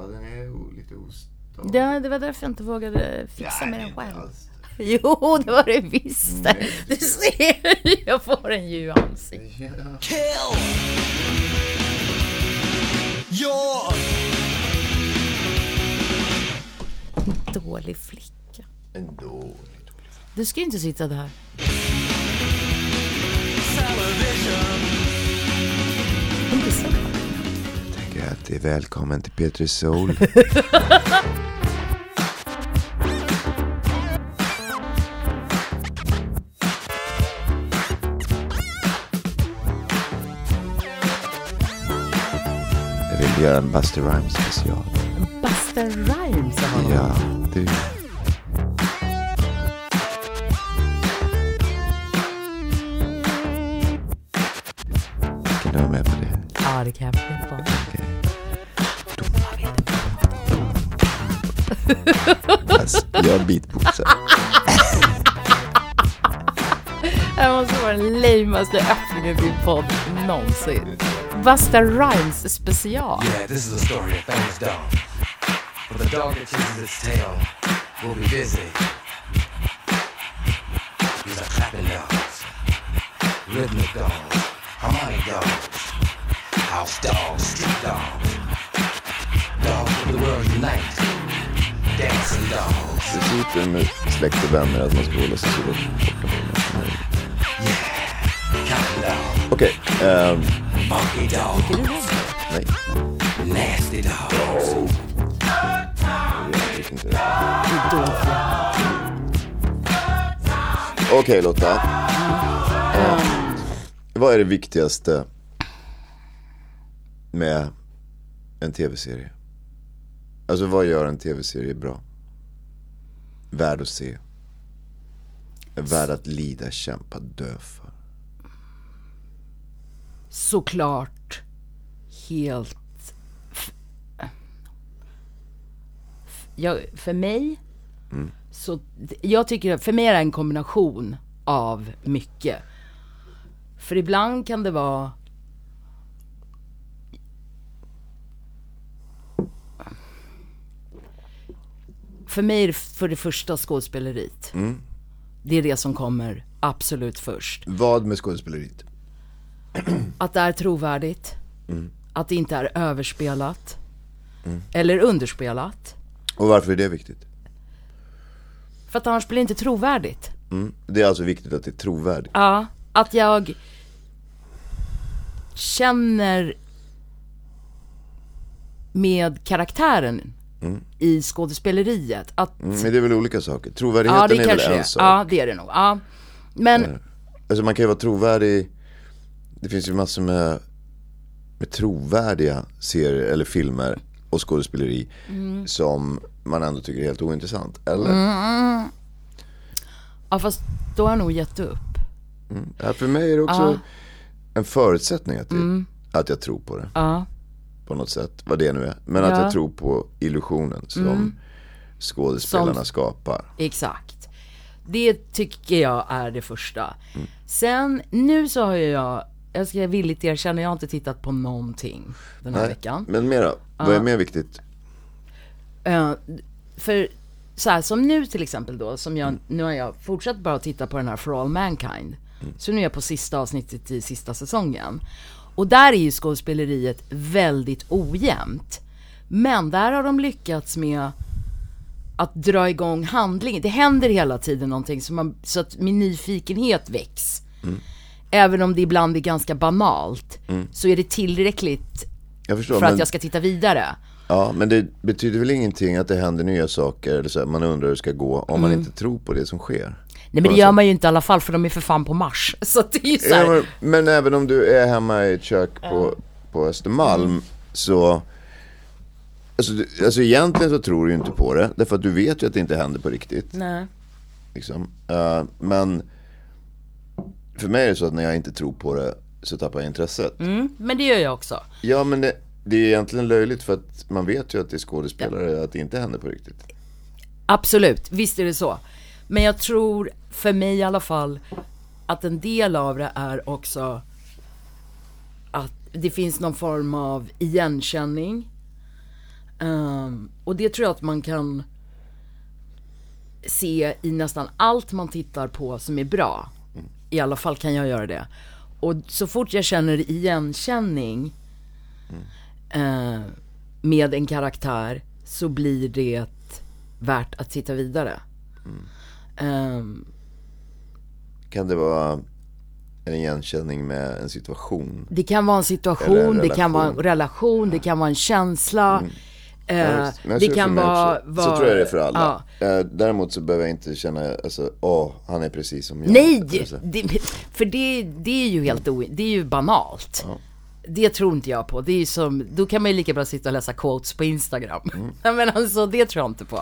Ja, den är lite ostadig. Det, det var därför jag inte vågade fixa med den själv. alls. Jo, det var det visst. Nej. Du ser, jag får en ju i ansiktet. Ja. your Dålig flicka. En dålig, dålig. Du ska ju inte sitta där. television. Inte så. Det är välkommen till Petri Soul. Jag vill göra en Buster Rhymes special. Buster Rhymes. Ja, du. Kan du vara med på det? Ja, det kan jag på. Okej. Alltså, jag beatboxar. Det här måste vara den lamaste öppningen till podd någonsin. Buster Rhymes special. Yeah, this is a story of famous dog. But the dog that chases its tail will be busy. These are clapping dogs, rhythmic dogs, harmonic dogs, house dogs, street dogs, dogs of the world unite, dancing dogs. Principen med släkt och vänner att man ska hålla sig så down, Okej, ehm, funky dogs, nej. nasty dogs. Okej Lotta. Eh, vad är det viktigaste med en tv-serie? Alltså vad gör en tv-serie bra? Värd att se. Värd att lida, kämpa, dö för. Såklart helt... Jag, för mig, så jag tycker, för mig är det en kombination av mycket. För ibland kan det vara För mig är det för det första skådespeleriet. Det är det som kommer absolut först. Vad med skådespeleriet? Att det är trovärdigt. Att det inte är överspelat. Eller underspelat. Och varför är det viktigt? För att annars blir det inte trovärdigt. Mm. Det är alltså viktigt att det är trovärdigt. Ja, att jag känner med karaktären i skådespeleriet. Att, Mm, men det är väl olika saker. Trovärdigheten ja, det är väl en sak. Ja, det är det nog. Ja. Men, Alltså man kan ju vara trovärdig. Det finns ju massor med, med trovärdiga serier eller filmer och skådespeleri som man ändå tycker är helt ointressant. Eller? ja fast då har jag nog gett upp. Ja, för mig är det också en förutsättning att, det, att jag tror på det. På något sätt, vad det nu är. Men att Ja. jag tror på illusionen som skådespelarna Som- skapar. Exakt. Det tycker jag är det första. Sen, nu så har jag, jag ska villigt erkänna, jag har inte tittat på någonting den här veckan. Men mera, vad är mer viktigt? Eh, för så här, som nu till exempel då, som jag, nu har jag fortsatt bara att titta på den här For All Mankind. Så nu är jag på sista avsnittet i sista säsongen. Och där är ju skådespeleriet väldigt ojämnt. Men där har de lyckats med att dra igång handlingen. Det händer hela tiden någonting så, man, så att min nyfikenhet väcks. Även om det ibland är ganska banalt, så är det tillräckligt förstår, för men, att jag ska titta vidare. ja, men det betyder väl ingenting att det händer nya saker, eller så här, man undrar hur det ska gå, om man inte tror på det som sker. Nej men det gör man ju inte i alla fall för de är för fan på Mars. Så det är ju så här, Ja, men, men även om du är hemma i ett kök på, på Östermalm så alltså, alltså egentligen så tror du ju inte på det Därför att du vet ju att det inte händer på riktigt Nej. liksom. Eh, Men För mig är det så att när jag inte tror på det så tappar jag intresset Mm, men det gör jag också. Ja men det, det är egentligen löjligt för att man vet ju att det är skådespelare att det inte händer på riktigt Absolut, visst är det så. Men jag tror, för mig i alla fall, att en del av det är också att det finns någon form av igenkänning. Um, och det tror jag att man kan se i nästan allt man tittar på som är bra. I alla fall kan jag göra det. Och så fort jag känner igenkänning eh, med en karaktär så blir det värt att titta vidare. Mm. Ehm, Kan det vara en igenkänning med en situation? det kan vara en situation, en det kan vara en relation. det kan vara en känsla. Eh, Ja, det kan vara, vara... Så tror jag det är för alla. Ja. Eh, Däremot så behöver jag inte känna, alltså, åh, han är precis som jag. Nej! Det, för det, det är ju helt o, det är ju banalt. Det tror inte jag på. Det är som, då kan man ju lika bra sitta och läsa quotes på Instagram. Mm. Men alltså, det tror jag inte på.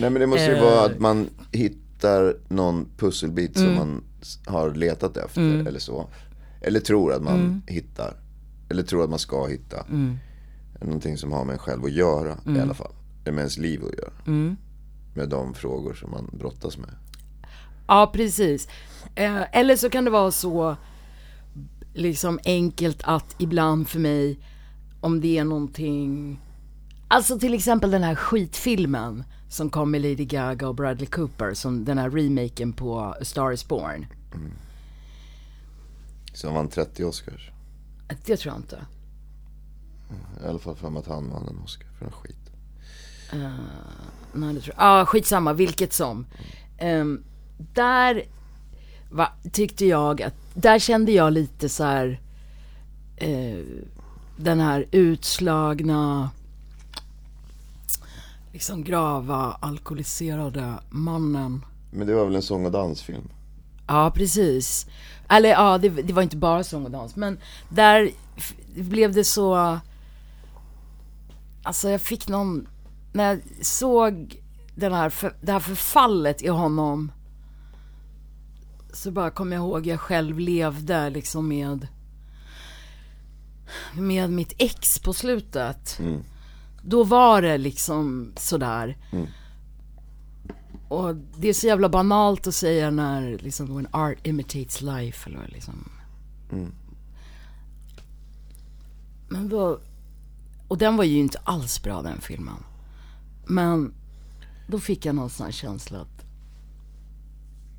Nej men det måste ju Eh. vara att man hittar någon pusselbit Mm. som man har letat efter eller så. Eller tror att man Mm. hittar. Eller tror att man ska hitta. Någonting som har med en själv att göra Mm. i alla fall. Eller med ens liv att göra. Med de frågor som man brottas med. Ja, precis. Eh, eller så kan det vara så liksom enkelt att ibland för mig, om det är någonting, alltså till exempel den här skitfilmen som kom med Lady Gaga och Bradley Cooper, som den här remaken på A Star Is Born. Som vann 30 Oscars. Det tror jag inte. I alla fall för mig att han vann en Oscar för en skit. Nej, det tror jag. Ja, skitsamma, vilket som. Ehm, där va, tyckte jag att, där kände jag lite så här, eh, den här utslagna, liksom grava, alkoholiserade mannen. Men det var väl en sång och dansfilm? Ja, precis. Eller ja, det, det var inte bara sång och dans, men där blev det så... Alltså jag fick någon... När jag såg den här, för, det här förfallet i honom så bara kom jag ihåg jag själv levde liksom med med mitt ex på slutet. Då var det liksom sådär. Och det är så jävla banalt att säga när liksom when art imitates life eller liksom. Men då, och den var ju inte alls bra den filmen. Men då fick jag någon sån här känsla att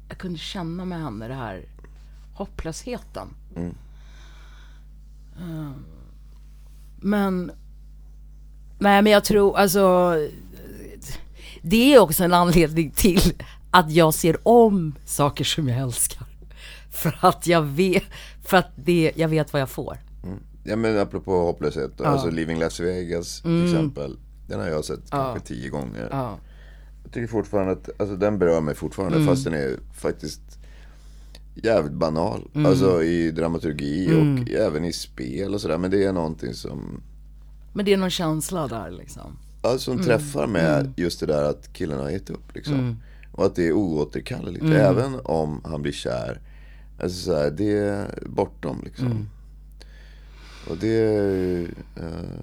jag kunde känna med henne det här hopplösheten. Eh, Men, nej men jag tror, alltså det är också en anledning till att jag ser om saker som jag älskar. För att jag vet, för att det, jag vet vad jag får. Ja men apropå hopplöshet, alltså Living Las Vegas till exempel. Den har jag sett kanske tio gånger. Mm. Ja. Jag tycker fortfarande att, alltså den berör mig fortfarande fast den är faktiskt jävligt banal. Alltså i dramaturgi och även i spel och sådär. Men det är någonting som, Men det är någon känsla där liksom. alltså, som träffar med just det där att killen har gett upp liksom. Och att det är oåterkalleligt. Även om han blir kär. Alltså så här, det är bortom liksom. Och det, eh,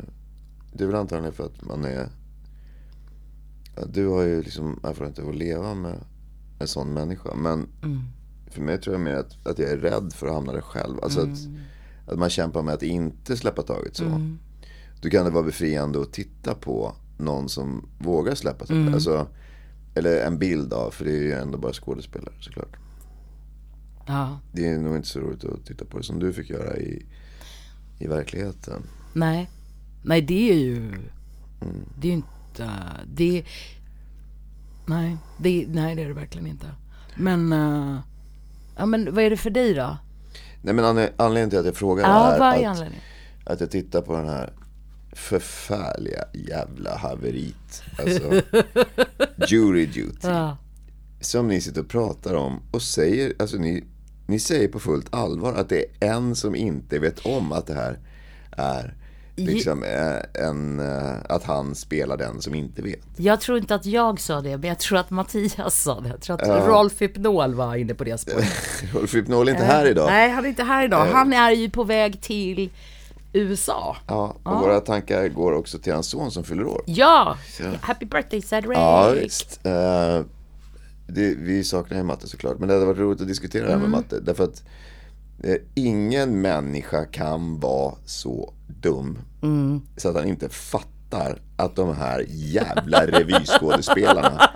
det är väl antagligen för att man är ja, Du har ju liksom erfarenhet av att leva med en sån människa. Men för mig tror jag mer att, att jag är rädd för att hamna där själv. Alltså att, att man kämpar med att inte släppa taget så. Då kan det vara befriande att titta på någon som vågar släppa taget. Alltså, eller en bild av, för det är ju ändå bara skådespelare såklart. Ja. Det är nog inte så roligt att titta på det som du fick göra i, i verkligheten. Nej. Nej det är ju, det är ju inte, det, nej, det, nej det är det verkligen inte. Men, eh, ja men vad är det för dig då? Nej men anle- anledningen till att jag frågar Ja, är är att, att jag tittar på den här förfärliga jävla haverit. Alltså, jury duty. Ja. Som ni sitter och pratar om och säger, alltså ni, ni säger på fullt allvar att det är en som inte vet om att det här är liksom eh, en, eh, att han spelar den som inte vet. Jag tror inte att jag sa det, men jag tror att Mattias sa det. Jag tror att Rolf Hypnol var inne på det spåret. Rolf Hypnol är inte här idag. Eh, Nej, han är inte här idag. Han är ju på väg till USA. Ja, och våra tankar går också till hans son som fyller år. Ja! Happy birthday Cedric! Ja, visst. Eh, det, vi saknar ju matte såklart. Men det hade varit roligt att diskutera det här med matte. Därför att eh, ingen människa kan vara så dum så att han inte fattar att de här jävla revyskådespelarna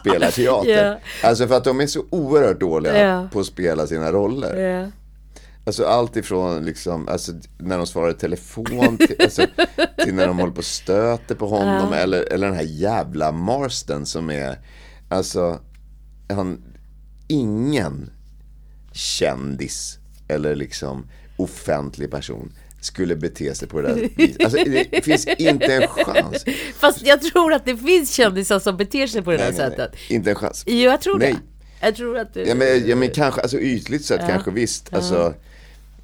spelar teater. Ja. Alltså för att de är så oerhört dåliga Ja. på att spela sina roller. Alltså allt ifrån liksom, alltså när de svarar i telefon till, alltså, till när de håller på och stöter på honom eller, eller den här jävla Marston som är, alltså, han, ingen kändis eller liksom offentlig person skulle bete sig på det där viset. Alltså det finns inte en chans. Fast jag tror att det finns kändisar som beter sig på det där Nej, nej, nej. sättet. Inte en chans. Jo, jag tror Nej. det. Jag tror att du... Ja men, ja, men kanske, alltså ytligt sett kanske visst. Alltså, ja,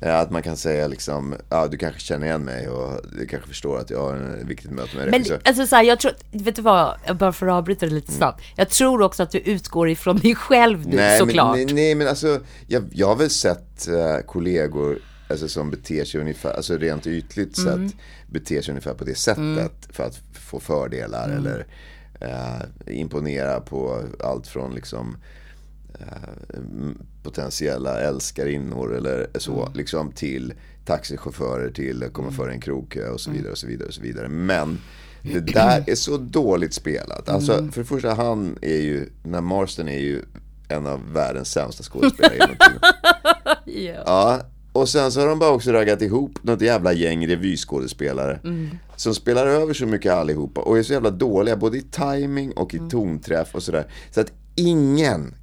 att man kan säga liksom, ja du kanske känner igen mig och du kanske förstår att jag har ett viktigt möte med en Men alltså så här, jag tror, vet du vad, jag bara för att avbryta det lite snabbt. Jag tror också att du utgår ifrån dig själv nu nej, såklart. Men, nej, nej men alltså, jag, jag har väl sett eh, kollegor alltså, som beter sig ungefär, alltså rent ytligt Mm. sett, beter sig ungefär på det sättet för att få fördelar Mm. eller eh, imponera på allt från liksom eh, potentiella älskarinnor eller så, Mm. liksom till taxichaufförer till att komma före en krogkö och så vidare och så vidare och så vidare. Men det där är så dåligt spelat. Alltså för det första, han är ju, när Marston är ju en av världens sämsta skådespelare genom tiden. Ja. Och sen så har de bara också raggat ihop något jävla gäng revyskådespelare. Som spelar över så mycket allihopa och är så jävla dåliga både i timing och i tonträff och sådär. Så att ingen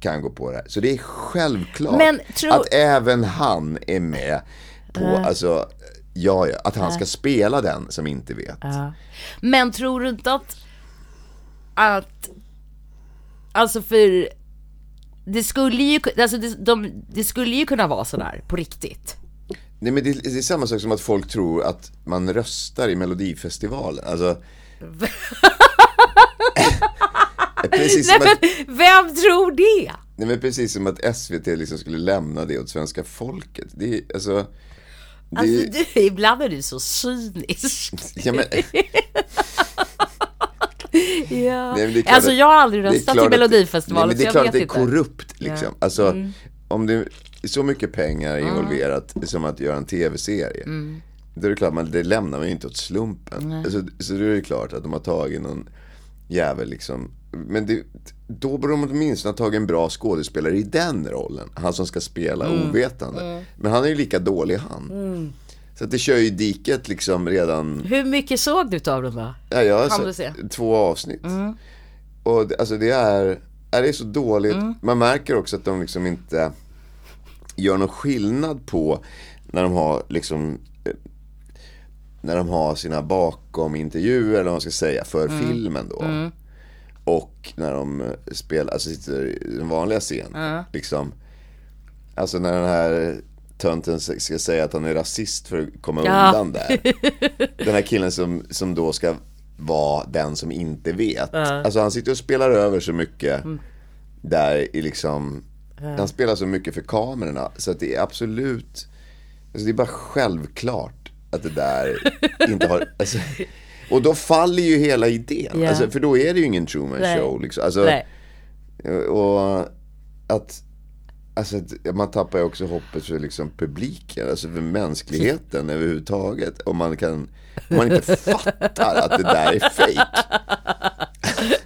kan gå på det här. Så det är självklart Men tro- att även han är med på, alltså, ja, ja, att han ska spela den som inte vet. Ja. Men tror du inte att, att, alltså för, det skulle ju, alltså det, de, det skulle ju kunna vara sådär på riktigt. Nej men det, det är samma sak som att folk tror att man röstar i Melodifestivalen. Alltså... precis, som att, Vem tror det? nej, men precis som att SVT liksom skulle lämna det åt svenska folket. Det är alltså... Det, Alltså du, ibland är du så cynisk. ja, men, Ja. nej, men det är klart alltså att- jag har aldrig det är röstat klart till att- Melodifestivalen Nej, men det är klart att det är vet inte. Mm. korrupt liksom. Alltså, om det är så mycket pengar involverat som att göra en tv-serie. Mm. Då är det klart, man, det lämnar man ju inte åt slumpen. Alltså, så då är det klart att de har tagit någon jävel liksom. Men det, då borde de åtminstone ha tagit en bra skådespelare i den rollen. Han som ska spela Mm. ovetande. Men han är ju lika dålig han. Så att det kör ju diket liksom redan. Hur mycket såg du av dem då? Ja, jag har sett se? Mm. två avsnitt. Och det, alltså det är, är det är så dåligt. Mm. Man märker också att de liksom inte gör någon skillnad på när de har liksom eh, när de har sina bakom intervjuer eller vad man ska säga för Mm. filmen då. Och när de eh, spelar, alltså sitter i den vanliga scenen. Liksom. Alltså när den här tönten ska säga att han är rasist för att komma Ja. undan där. Den här killen som, som då ska vara den som inte vet. Alltså han sitter och spelar över så mycket där i liksom, han spelar så mycket för kamerorna så att det är absolut, alltså det är bara självklart att det där inte har, alltså, och då faller ju hela idén. Ja. Alltså, för då är det ju ingen Truman Nej. show liksom. Alltså, Nej. och att Alltså man tappar ju också hoppet för liksom publiken, alltså för mänskligheten överhuvudtaget. Om man kan, om man inte fattar att det där är fake.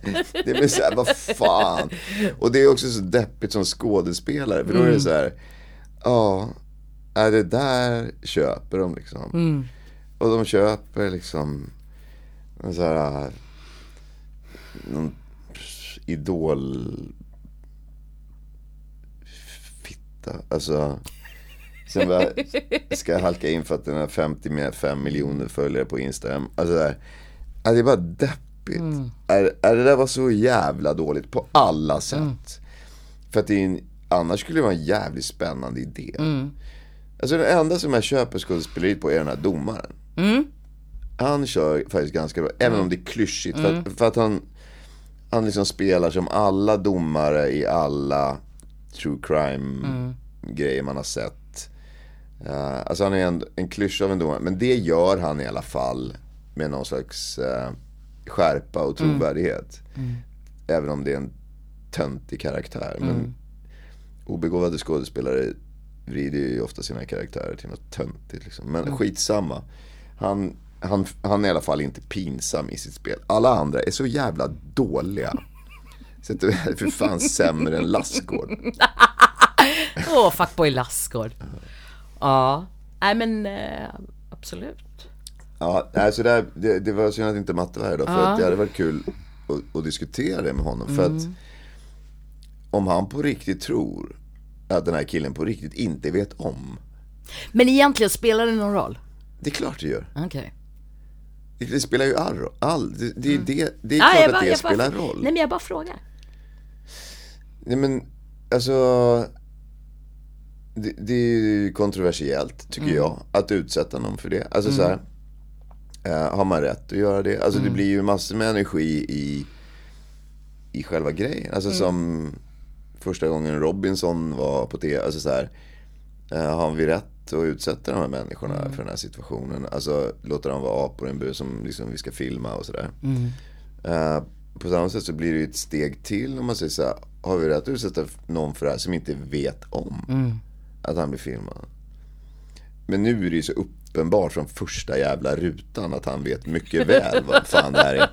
Det blir såhär, vad fan. Och det är också så deppigt som skådespelare, för då är det så här, ja, är det där köper de liksom. Och de köper liksom, en så här, någon idol fitta. Alltså, sen bara, ska jag halka in för att den har 55 miljoner följare på Instagram. Alltså där, ja, det är bara deppigt. Är, är det där var så jävla dåligt på alla sätt. För att det är en, annars skulle det vara en jävligt spännande idé. Alltså den enda som jag köper skådespeleriet på är den här domaren. Han kör faktiskt ganska bra, även om det är klyschigt. För, att, för att han, han liksom spelar som alla domare i alla true crime grejer man har sett. Uh, alltså han är en, en klyscha av en domare. Men det gör han i alla fall med någon slags eh, skärpa och trovärdighet. Även om det är en töntig karaktär. Men obegåvade skådespelare vrider ju ofta sina karaktärer till något töntigt. Liksom. Men skitsamma. Han han, han är i alla fall inte pinsam i sitt spel. Alla andra är så jävla dåliga. Så att det är för fan sämre än Lassgård. Åh, fuckboy Lassgård. Ja, nej men eh, absolut. Ja, nej, så där, det, det var synd att inte Matte var här idag. För att det hade varit kul att, att diskutera det med honom. För att om han på riktigt tror att den här killen på riktigt inte vet om. Men egentligen spelar det någon roll? Det är klart det gör. Okej. Det, det spelar ju all roll. Det, det, det, det är Ja, klart jag att bara- det jag bara- spelar roll. Nej men jag bara frågar. Nej men, alltså. Det, det är ju kontroversiellt, tycker Mm. jag, att utsätta någon för det. Alltså så här. eh, har man rätt att göra det? Alltså Mm. det blir ju massor med energi i, i själva grejen. Alltså Mm. som första gången Robinson var på tv. Alltså så här. eh, har vi rätt att utsätta de här människorna Mm. för den här situationen? Alltså låta dem vara apor i en bur som liksom vi ska filma och sådär. Eh, på samma sätt så blir det ju ett steg till om man säger så här, har vi rätt att utsätta någon för det här som inte vet om att han blir filmad? Men nu är det ju så uppenbart från första jävla rutan att han vet mycket väl vad fan det här är.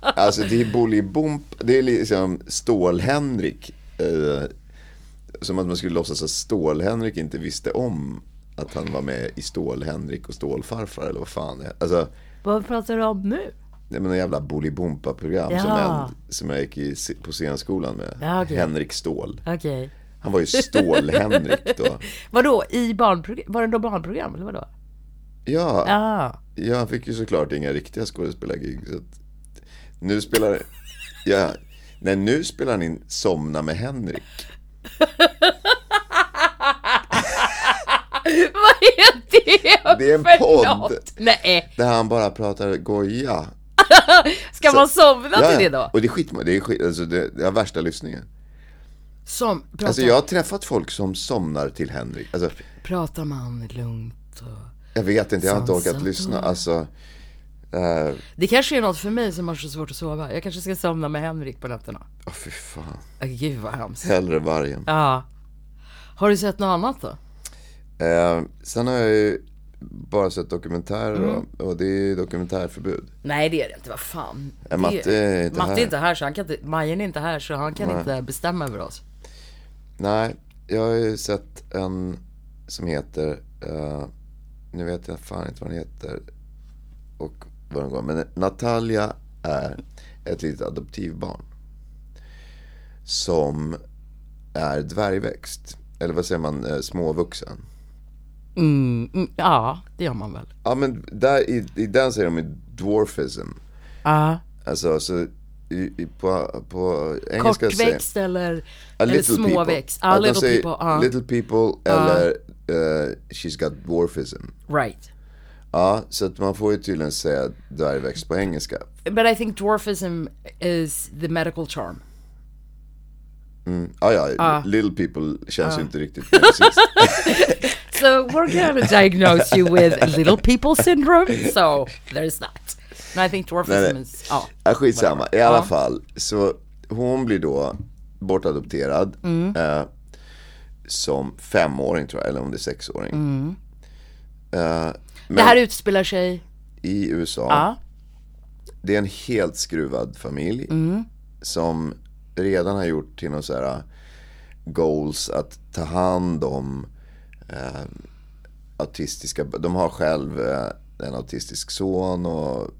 Alltså det är Bolibomp, det är liksom Stål-Henrik. Eh, som att man skulle låtsas att Stål-Henrik inte visste om att han var med i Stål-Henrik och Stålfarfar eller vad fan det är. Alltså, Vad pratar du om nu? det är någon jävla Bolibompa-program som, Ja. en, som jag gick i, på scenskolan med. Ja, okej. Henrik Stål. Okej. Han var ju Stål-Henrik då. Vadå, i barnprogram? Var det då barnprogram eller vadå? Ja, Ja. ja, han fick ju såklart inga riktiga skådespelargig. Så att, nu spelar, ja, nej nu spelar han in Somna med Henrik. Vad är det Det är en för podd. Nej, Där han bara pratar goja. ska man somna till det då? Och det är skit, det är skit, alltså det, det är värsta lyssningen. Som, pratar, Alltså jag har träffat folk som somnar till Henrik. Alltså, pratar man lugnt och... jag vet inte, jag har inte orkat Sansat lyssna. Alltså, eh, Det kanske är något för mig som har så svårt att sova. Jag kanske ska somna med Henrik på nätterna. åh fy fan. Åh, Gud vad hemskt. Hellre vargen. Ja. Har du sett något annat då? Eh, sen har jag ju bara sett dokumentärer Mm. och, och det är dokumentärförbud. Nej det är det inte, vad fan. Är Matte är inte Matte här? är inte här så han kan inte, Majen är inte här så han kan Nej. inte bestämma över oss. Nej, jag har ju sett en som heter, eh, nu vet jag fan inte vad den heter och vad den går, men Natalia är ett litet adoptivbarn. Som är dvärgväxt, eller vad säger man, eh, småvuxen. Mm, mm, ja, det gör man väl. Ja men där, i, i den säger de ju dwarfism. Ja. Alltså så i, i, på, på engelska säger Kortväxt eller, A eller little småväxt. Ja, little säger people. Ja, Little people eller eh, she's got dwarfism. right. Ja, så att man får ju tydligen säga dvärgväxt på engelska. But I think dwarfism is the medical charm. Ja, ja, little people känns ju inte riktigt medicinskt. So we're gonna diagnose you with little people syndrome. So there's that. And I think dwarfism Nej, is, ja. Ja, skitsamma. I alla Ja. fall, så hon blir då bortadopterad. Mm. Eh, som femåring tror jag, eller om det är sexåring. Eh, men Det här utspelar sig, i USA. ja. Det är en helt skruvad familj. Som redan har gjort till någon så här uh, goals att ta hand om eh, autistiska, de har själv eh, en autistisk son och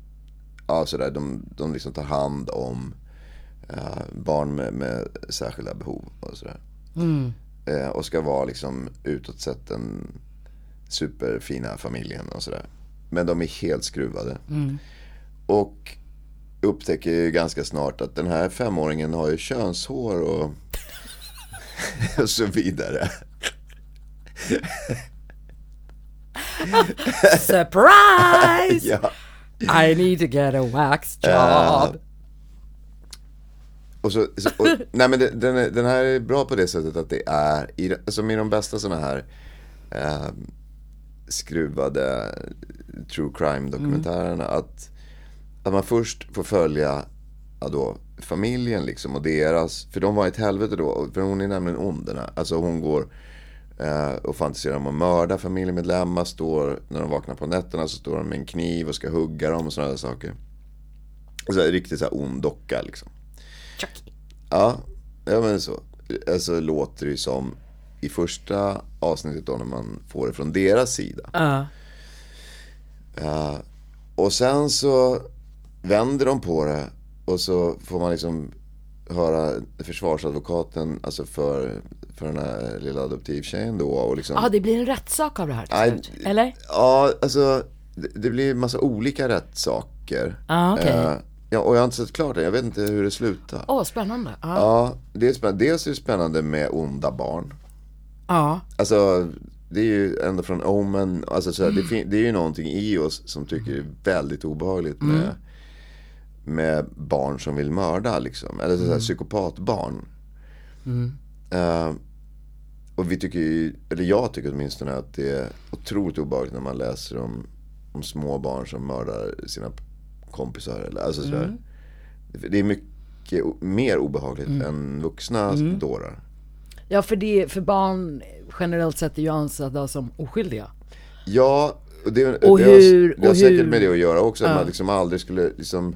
ja, sådär, de, de liksom tar hand om eh, barn med, med särskilda behov och sådär. Eh, och ska vara liksom utåt sett den superfina familjen och sådär. Men de är helt skruvade. Och upptäcker ju ganska snart att den här femåringen har ju könshår och, och så vidare. surprise! Ja. I need to get a wax job. Och så, så och, nej men det- den, är, den här är bra på det sättet att det är, i, som i de bästa sådana här eh, skruvade true crime dokumentärerna, att, att man först får följa ja då, familjen liksom och deras, för de var ett helvete då, för hon är nämligen ond den här. Alltså hon går Eh, och fantiserar om att mörda familjemedlemmar. Står, när de vaknar på nätterna så står de med en kniv och ska hugga dem och sådana där saker. Så här, riktigt så här ond docka liksom. Chucky. Ja, ja men så. Alltså låter det ju som i första avsnittet då när man får det från deras sida. Ja. Ja, och sen så vänder de på det och så får man liksom höra försvarsadvokaten alltså för, för den här lilla adoptivtjejen då. Och liksom, Ja, det blir en rättssak av det här till Nej, slut. Eller? Ja, alltså det, blir massa olika rättssaker. Ja, okej. Eh, ja, och jag har inte sett klart det, jag vet inte hur det slutar. Åh, spännande. Ja. Ja, det är spännande. dels är det spännande med onda barn. ja. Alltså, det är ju ända från Omen, alltså så här, det, det är ju någonting i oss som tycker det är väldigt obehagligt med, med barn som vill mörda liksom. Eller så här, psykopatbarn. Eh, och vi tycker ju, eller jag tycker åtminstone att det är otroligt obehagligt när man läser om, om små barn som mördar sina kompisar. Eller, alltså sådär. Det är mycket mer obehagligt än vuxna dårar. ja, för, det, för barn generellt sett är ju ansedda som oskyldiga. Ja, och det, Och det, hur- har, det har säkert hur- med det att göra också. Att Ja. man liksom aldrig skulle liksom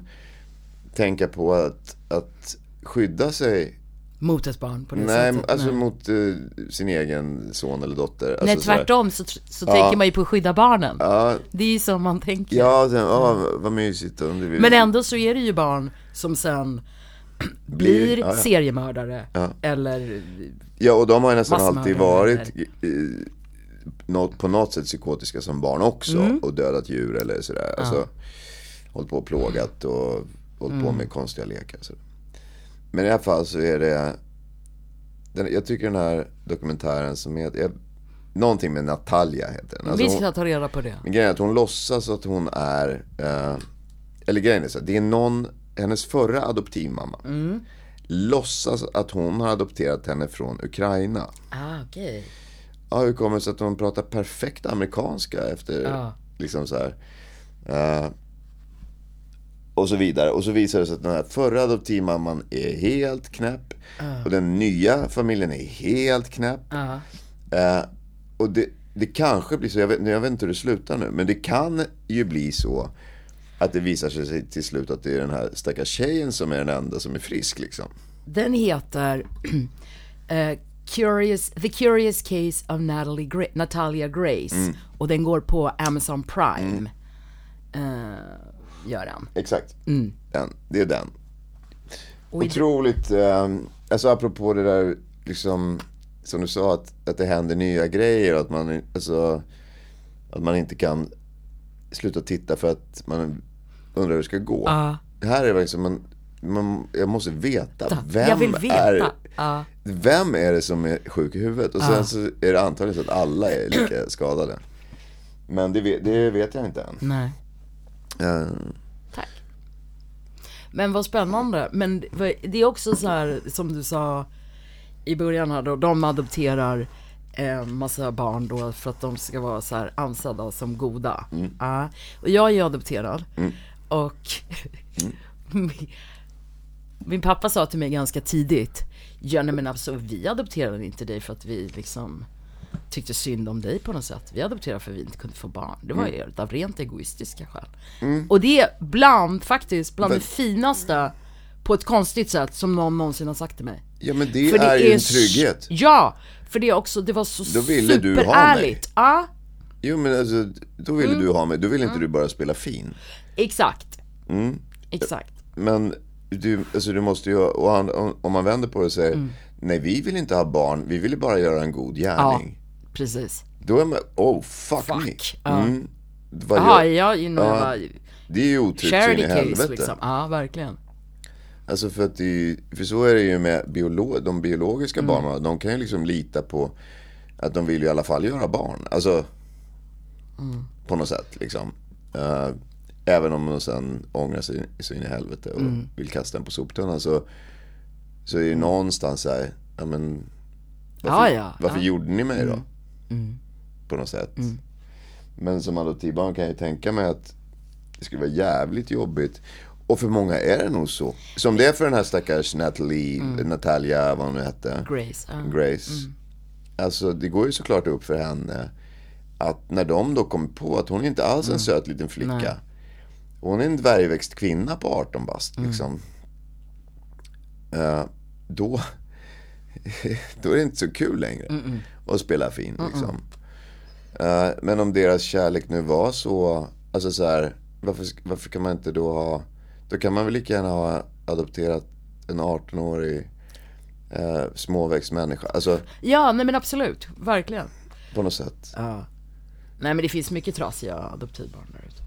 tänka på att, att skydda sig. Mot ett barn på det Nej, sättet. alltså Nej. mot eh, sin egen son eller dotter. Alltså Nej, sådär. tvärtom så, så tänker man ju på att skydda barnen. Ja, Det är ju så man tänker. ja, sen, ja vad mysigt. Om du vill. Men ändå så är det ju barn som sen blir ja, ja. seriemördare. Ja. Eller, Ja, och de har ju nästan alltid varit eller? eh, på något sätt psykotiska som barn också. Mm. Och dödat djur eller sådär. Alltså, hållit på och plågat och hållit på Mm. med konstiga lekar. Så. Men i alla fall så är det, den, jag tycker den här dokumentären som heter, jag, någonting med Natalia heter den. Alltså vi hon- ska ta reda på det. men grejen är att hon låtsas att hon är, eh, eller grejen är så här, det är någon, hennes förra adoptivmamma. Låtsas att hon har adopterat henne från Ukraina. Ah, okej. Ja, hur kommer det sig att hon pratar perfekt amerikanska efter, Ja. liksom så här. eh, och så vidare. Och så visar det sig att den här förra adoptivmamman är helt knäpp. Och den nya familjen är helt knäpp. Ja. Eh, och det, det kanske blir så, jag vet, jag vet inte hur det slutar nu, men det kan ju bli så att det visar sig till slut att det är den här stackars tjejen som är den enda som är frisk liksom. Den heter eh, Curious, The Curious Case of Natalie Gra- Natalia Grace. Mm. Och den går på Amazon Prime. Eh, gör den. Exakt, Mm. den, det är den. Och Otroligt, eh, alltså apropå det där liksom, som du sa att, att det händer nya grejer och att man, alltså, att man inte kan sluta titta för att man undrar hur det ska gå. Ja. Det här är liksom, man, man, jag måste veta, vem veta. är Ja. Vem är det som är sjuk i huvudet? Och sen så är det antagligen så att alla är lika skadade. Men det det vet jag inte än. Nej. Eh, Tack. Men vad spännande. Men det är också så här som du sa i början här då, de adopterar en massa barn då för att de ska vara så här ansedda som goda. Ja. Och jag är ju adopterad. Och min, min pappa sa till mig ganska tidigt, ja nej men alltså vi adopterade inte dig för att vi liksom tyckte synd om dig på något sätt. Vi adopterade för att vi inte kunde få barn. Det var ju av rent egoistiska skäl. Och det är bland, faktiskt, bland Men- det finaste på ett konstigt sätt som någon någonsin har sagt till mig. ja men det, För är ju en trygghet. Ja, för det är också, det var så ville superärligt. Ja, Jo men alltså, då ville Mm. du ha mig. Då ville inte du bara spela fin. exakt. Mm. Exakt. Men du, alltså du måste ju, och han, om, man vänder på det och säger Mm. Nej vi vill inte ha barn, vi vill bara göra en god Ja, gärning. Precis. Då är man, oh fuck, Fuck, me. ja. Mm. Vad gör- jag, know, Ja. bara, Det är ju otryggt så in i helvete. liksom. Ja, verkligen. Alltså för att det, för så är det ju med biolo, de biologiska Mm. barnen. De kan ju liksom lita på att de vill ju i alla fall göra barn. Alltså Mm. på något sätt liksom. Eh, även om de sen ångrar sig så in i helvete och Mm. vill kasta den på soptunnan så, så är det ju någonstans så här, ja men varför, Ja, ja, varför ja. Mm. gjorde ni mig då? På något sätt. Men som adoptivbarn kan jag ju tänka mig att det skulle vara jävligt jobbigt. Och för många är det nog så. Som det är för den här stackars Natalie, Mm. Natalia, vad hon nu hette. Grace. Ja. Grace. alltså det går ju såklart upp för henne att när de då kommer på att hon inte alls är en söt liten flicka. Hon är en dvärgväxt kvinna på 18 bast liksom. Eh, då, då är det inte så kul längre att spela fin liksom. Eh, men om deras kärlek nu var så, alltså så här, varför, varför kan man inte då ha, då kan man väl lika gärna ha adopterat en 18-årig eh, småväxt människa. Alltså Ja, nej men absolut, verkligen. på något sätt. Ja. Nej men det finns mycket trasiga adoptivbarn där ute.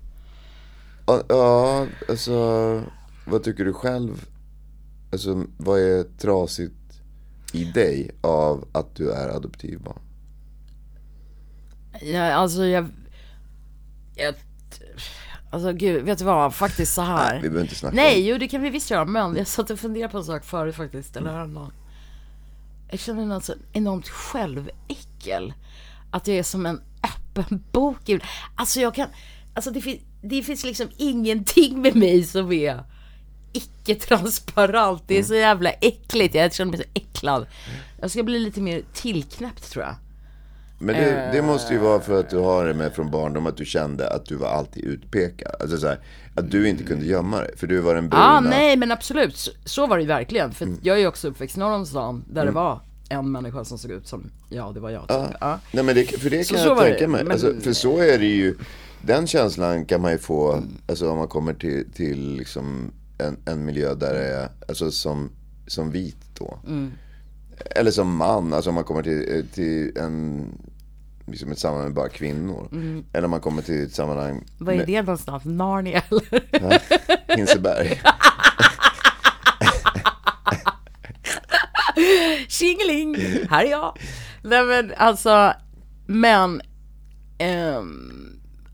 Ja, Ja, alltså vad tycker du själv? Alltså vad är trasigt i dig av att du är adoptivbarn? Ja, alltså jag, jag, alltså gud, vet du vad, faktiskt så här. Nej, vi behöver inte snacka Nej, om jo det kan vi visst göra, men jag satt och funderade på en sak förut faktiskt, eller häromdagen. Jag känner något så enormt själväckel. Att jag är som en öppen bok. Alltså jag kan, alltså det, fin, det finns liksom ingenting med mig som är icke-transparent. Det är så jävla äckligt, jag känner mig så äcklad. Jag ska bli lite mer tillknäppt tror jag. Men det, det måste ju vara för att du har det med från barndom att du kände att du var alltid utpekad. Alltså så här, att du inte kunde gömma dig. För du var den bruna. Ah, nej men absolut. Så, så var det ju verkligen. För jag är ju också uppväxt norr om stan, där det var en människa som såg ut som, ja det var jag. Typ. Ja. Nej men det, för det Så- kan så jag det, tänka mig. men- Alltså, för så är det ju. Den känslan kan man ju få, alltså om man kommer till, till liksom en, en miljö där det är, alltså som, som vit då. Mm. Eller som man, alltså om man kommer till, till en, liksom ett sammanhang med bara kvinnor. Eller om man kommer till ett sammanhang Mm. Vad är med det någonstans? Narnia eller? Hinseberg. Tjingeling! Här är jag. Nej men alltså, men... ehm,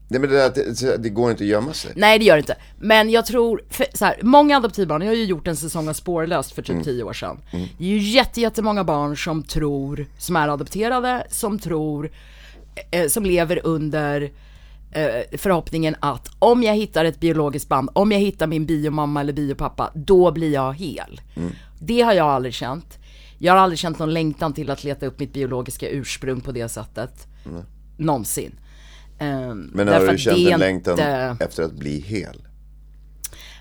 Nej men det, där, det, det går inte att gömma sig. nej det gör det inte. Men jag tror, för, så här, många adoptivbarn, jag har ju gjort en säsong av Spårlöst för typ 10 år sedan. Det är ju jätte, jättemånga barn som tror, som är adopterade, som tror, eh, som lever under eh, förhoppningen att om jag hittar ett biologiskt band, om jag hittar min biomamma eller biopappa, då blir jag hel. Det har jag aldrig känt. Jag har aldrig känt någon längtan till att leta upp mitt biologiska ursprung på det sättet. Någonsin. Ehm, Men har du känt en längtan inte- efter att bli hel?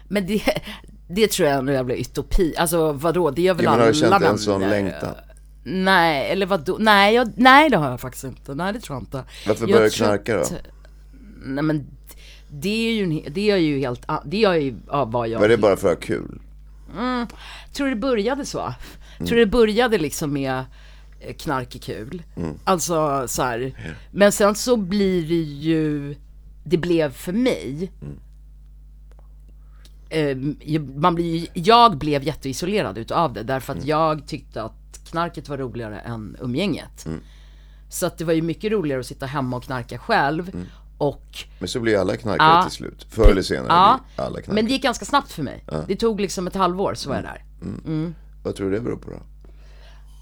Men det, det tror jag är en jävla utopi. Alltså vadå, det gör väl Ja, men har du känt en män- sån längtan? Nej, eller vadå? Nej, jag, nej det har jag faktiskt inte. Nej det tror jag inte. Varför började du knarka då? Nej men det är ju, det är ju helt, det är ju ja, vad jag Var det bara för att ha kul? tror det började så. Mm. Tror det började liksom med eh, knark är kul. Mm. Alltså så här. Men sen så blir det ju, det blev för mig. Mm. Eh, man blir, jag blev jätteisolerad utav det därför att Mm. jag tyckte att knarket var roligare än umgänget. Mm. Så att det var ju mycket roligare att sitta hemma och knarka själv. Mm. Och Men så blir alla knarkare Ja. till slut. Förr eller senare Ja, blir alla knarkare. men det gick ganska snabbt för mig. Det tog liksom ett halvår så var jag där. Vad tror du det beror på då?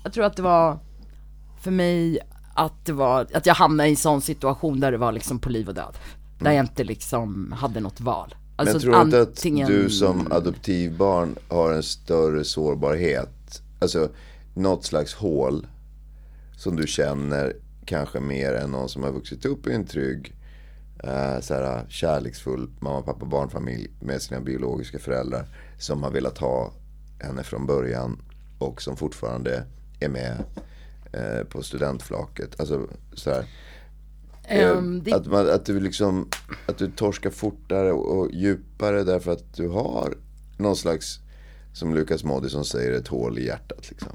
Jag tror att det var för mig att det var, att jag hamnade i en sån situation där det var liksom på liv och död. Där jag inte liksom hade något val. Alltså Men tror du inte att antingen- du som adoptivbarn har en större sårbarhet? Alltså något slags hål som du känner kanske mer än någon som har vuxit upp i en trygg, eh, så här, kärleksfull mamma, pappa, barnfamilj med sina biologiska föräldrar som har velat ha henne från början och som fortfarande är med eh, på studentflaket. Alltså så här. Eh, det- att, man, att du liksom, att du torskar fortare och, och djupare därför att du har någon slags, som Lukas Moodysson säger, ett hål i hjärtat liksom.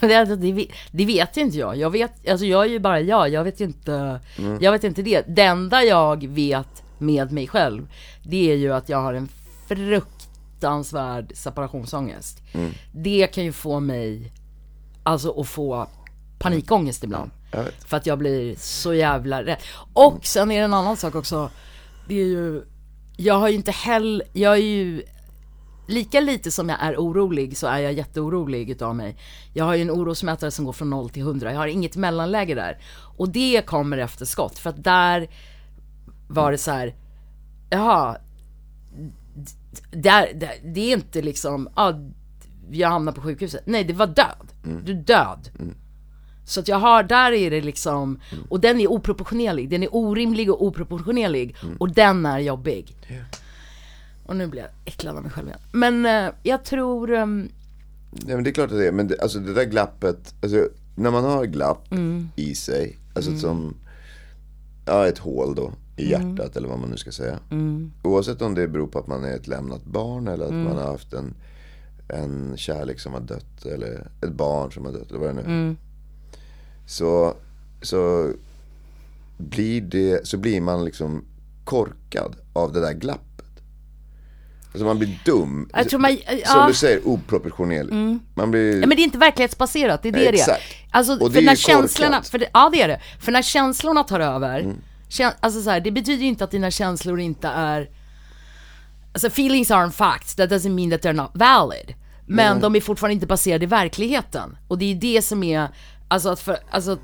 Det, alltså, det, vet- det vet inte jag. Jag vet, alltså jag är ju bara jag. Jag vet inte, Mm. jag vet inte det. Det enda jag vet med mig själv, det är ju att jag har en fruktansvärd separationsångest. Mm. Det kan ju få mig, alltså att få panikångest ibland. För att jag blir så jävla rädd. Och sen är det en annan sak också. Det är ju, jag har ju inte heller, jag är ju lika lite som jag är orolig så är jag jätteorolig utav mig. Jag har ju en orosmätare som går från 0 till 100. Jag har inget mellanläge där. Och det kommer efter skott. För att där var det så här, jaha, där, där, det är inte liksom, ja, jag hamnar på sjukhuset. Nej, det var död. Du är död. Så att jag har, där är det liksom, och den är oproportionerlig, den är orimlig och oproportionerlig. Och den är jobbig. Och nu blir jag äcklad av mig själv igen. Men eh, jag tror, ehm, Nej men det är klart att det är, men det, alltså det där glappet, alltså när man har glapp Mm. i sig, alltså som, ja ett hål då i Mm. hjärtat eller vad man nu ska säga. Oavsett om det beror på att man är ett lämnat barn eller att Mm. man har haft en, en kärlek som har dött eller ett barn som har dött eller vad det nu är. Mm. Så, så blir det, så blir man liksom korkad av det där glappet. Alltså man blir dum. man, Som ja. du säger, oproportionerlig. Man blir... Ja, men det är inte verklighetsbaserat, det är det det är. Alltså, Och det för är när känslorna, korkat. för det, ja det är det. För när känslorna tar över, Mm. alltså så här, det betyder ju inte att dina känslor inte är, alltså feelings aren't facts, that doesn't mean that they're not valid. Men de är fortfarande inte baserade i verkligheten. Och det är det som är, alltså att för, alltså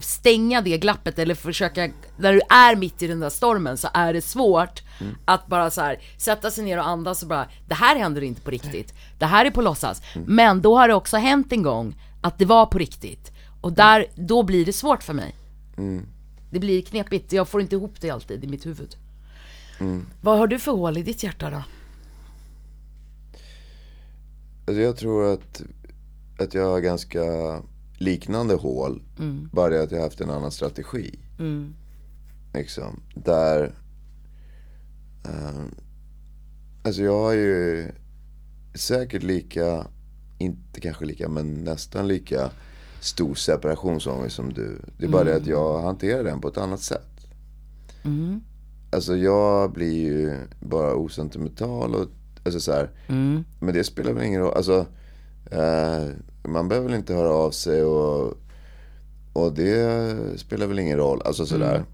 stänga det glappet eller försöka, när du är mitt i den där stormen så är det svårt att bara så här sätta sig ner och andas och bara, det här händer inte på riktigt. Det här är på låtsas. Men då har det också hänt en gång att det var på riktigt. Och där, då blir det svårt för mig. Det blir knepigt, jag får inte ihop det alltid i mitt huvud. Vad har du för hål i ditt hjärta då? Alltså jag tror att, att jag har ganska liknande hål. Bara det att jag har haft en annan strategi. Liksom. Där... eh, alltså jag har ju säkert lika, inte kanske lika, men nästan lika stor separationsångest som du. Det är bara det att jag hanterar den på ett annat sätt. Alltså jag blir ju bara osentimental och alltså så här, Men det spelar väl ingen roll. Alltså, eh, man behöver väl inte höra av sig och, och det spelar väl ingen roll. Alltså sådär.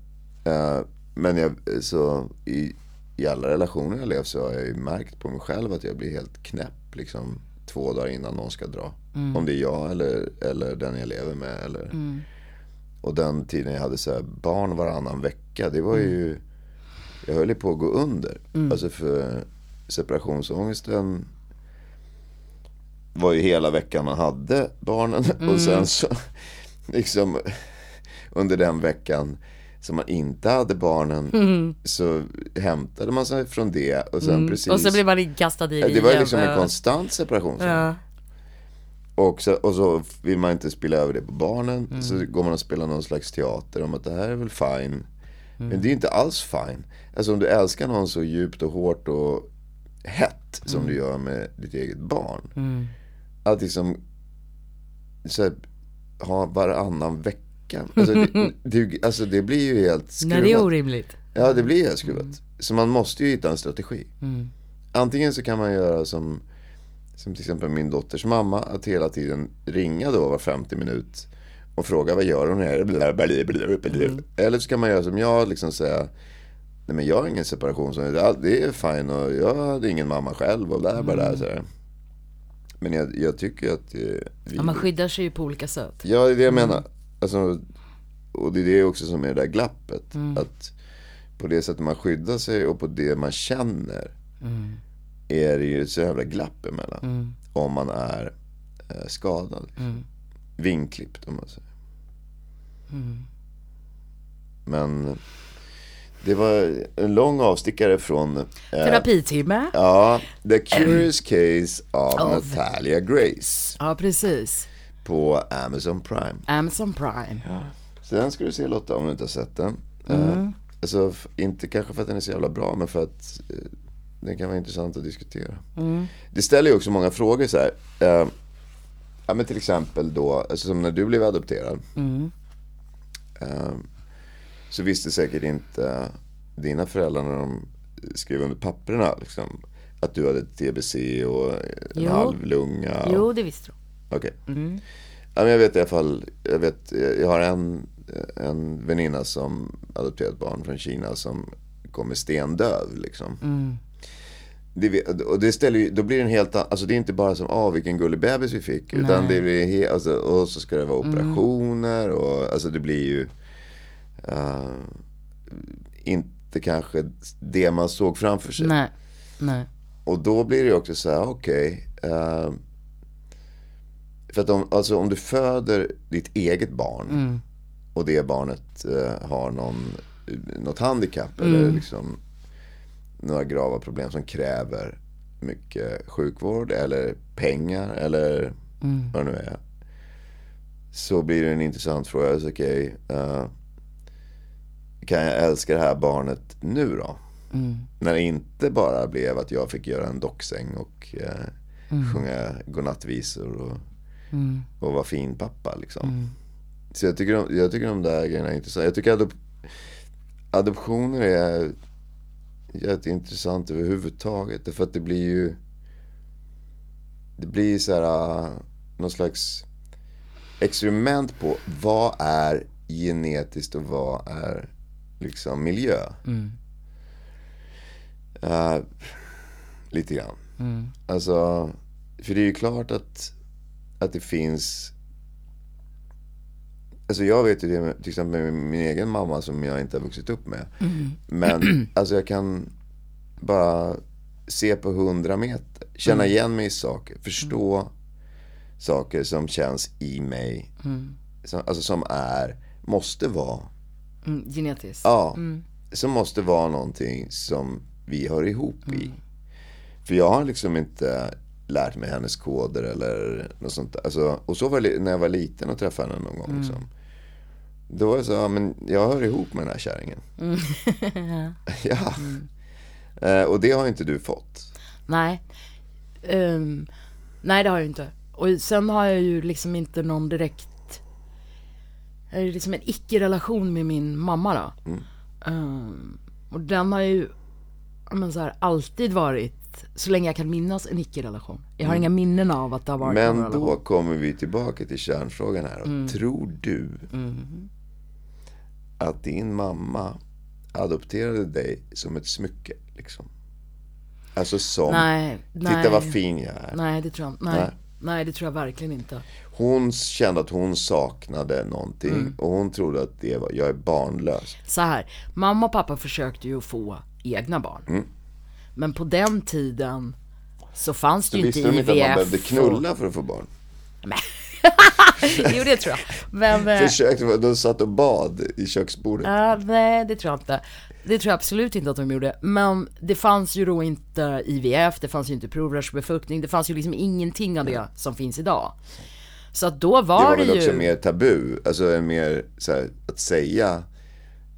Eh, men jag, så i, i alla relationer jag levt så har jag ju märkt på mig själv att jag blir helt knäpp liksom två dagar innan någon ska dra. Om det är jag eller, eller den jag lever med. Eller, Och den tiden jag hade så här barn varannan vecka, det var ju, jag höll ju på att gå under. Alltså för separationsångesten var ju hela veckan man hade barnen. Och sen så, liksom under den veckan som man inte hade barnen så hämtade man sig från det och sen precis Och så blir man inkastad i det det var igen. liksom en konstant separation. Ja. Och, så, och så vill man inte spela över det på barnen. Mm. Så går man och spelar någon slags teater om att det här är väl fine. Mm. Men det är inte alls fine. Alltså om du älskar någon så djupt och hårt och hett som Mm. du gör med ditt eget barn. Att liksom så här, ha varannan vecka. Alltså det, det, alltså det blir ju helt skruvat. Nej det är orimligt. Ja, det blir helt skruvat. Så man måste ju hitta en strategi. Antingen så kan man göra som, som till exempel min dotters mamma, att hela tiden ringa då var 50 minut och fråga vad gör hon här? Eller så kan man göra som jag, liksom säga Nej men jag har ingen separation, så det är fine och jag hade ingen mamma själv och där bara där så här. Men jag, jag tycker att vi... Ja, man skyddar sig ju på olika sätt. Ja, det är det jag menar. Alltså, och det är det också som är det där glappet. Att på det sättet man skyddar sig och på det man känner är det ju ett så jävla glapp emellan. Om man är eh, skadad. Vinklippt om man säger. Men det var en lång avstickare från eh, Terapitimme. Ja, The Curious Case of Of- Natalia Grace Ja precis. på Amazon Prime. Amazon Prime. Så den ska du se Lotta om du inte har sett den. Eh, alltså, f- inte kanske för att den är så jävla bra men för att eh, den kan vara intressant att diskutera. Det ställer ju också många frågor så här. Eh, ja men till exempel då, alltså som när du blev adopterad. Eh, så visste säkert inte dina föräldrar när de skrev under papperna liksom, att du hade TBC och en Jo. halv lunga. och- Jo det visste du. Okej. Ja, men jag vet i alla fall, jag, vet, jag har en, en väninna som adopterat barn från Kina som kommer stendöv liksom. Det, vet- och det ställer ju, då blir det en helt annan, alltså det är inte bara som, ah vilken gullig bebis vi fick. Utan det blir he, alltså, och så ska det vara operationer och alltså det blir ju eh, inte kanske det man såg framför sig. Nej. Nej. Och då blir det också så här, okej. eh, För att om, alltså om du föder ditt eget barn Mm. och det barnet eh, har någon, något handikapp Mm. eller liksom några grava problem som kräver mycket sjukvård eller pengar eller Mm. vad det nu är. Så blir det en intressant fråga. Alltså, okej, eh, kan jag älska det här barnet nu då? Mm. När det inte bara blev att jag fick göra en docksäng och eh, Mm. sjunga godnattvisor och, och vara fin pappa liksom. Mm. Så jag tycker, om, jag tycker de där grejerna är intressanta. Jag tycker adop, adoptioner är jätteintressant överhuvudtaget. Därför att det blir ju det blir så här uh, någon slags experiment på vad är genetiskt och vad är liksom miljö. Uh, lite grann. Alltså, för det är ju klart att, att det finns Alltså jag vet ju det med, till exempel med min egen mamma som jag inte har vuxit upp med. Men alltså jag kan bara se på hundra meter. Känna igen mig i saker. Förstå saker som känns i mig. Som, alltså som är, måste vara. Mm, genetiskt. Ja, som måste vara någonting som vi hör ihop i. För jag har liksom inte lärt mig hennes koder eller något sånt. Alltså, och så var det när jag var liten och träffade henne någon gång. Liksom. Då var det så, ja, men jag hör ihop med den här kärringen. ja. Eh, och det har inte du fått. Nej. Ehm, nej, det har jag inte. Och sen har jag ju liksom inte någon direkt... Är liksom en icke-relation med min mamma då. Ehm, och den har ju men så här, alltid varit, så länge jag kan minnas, en icke-relation. Jag har inga minnen av att det har varit Men då relation. kommer vi tillbaka till kärnfrågan här. Mm. Tror du att din mamma adopterade dig som ett smycke? Liksom? Alltså som, Nej, titta nej. vad fin jag är. Nej, det tror jag nej. Nej. nej. det tror jag verkligen inte. Hon kände att hon saknade någonting Mm. och hon trodde att det var, jag är barnlös. Så här, mamma och pappa försökte ju få egna barn. Mm. Men på den tiden så fanns det Så ju inte visste de inte att man IVF. behövde och- knulla för att få barn? jo, det tror jag. Men, eh, Försökte, de satt och bad i köksbordet. ja, nej, det tror jag inte. Det tror jag absolut inte att de gjorde. Men det fanns ju då inte IVF, det fanns ju inte provrörsbefruktning, det fanns ju liksom ingenting av det som finns idag. Så att då Det var var det, ju... också mer tabu, alltså mer så här, att säga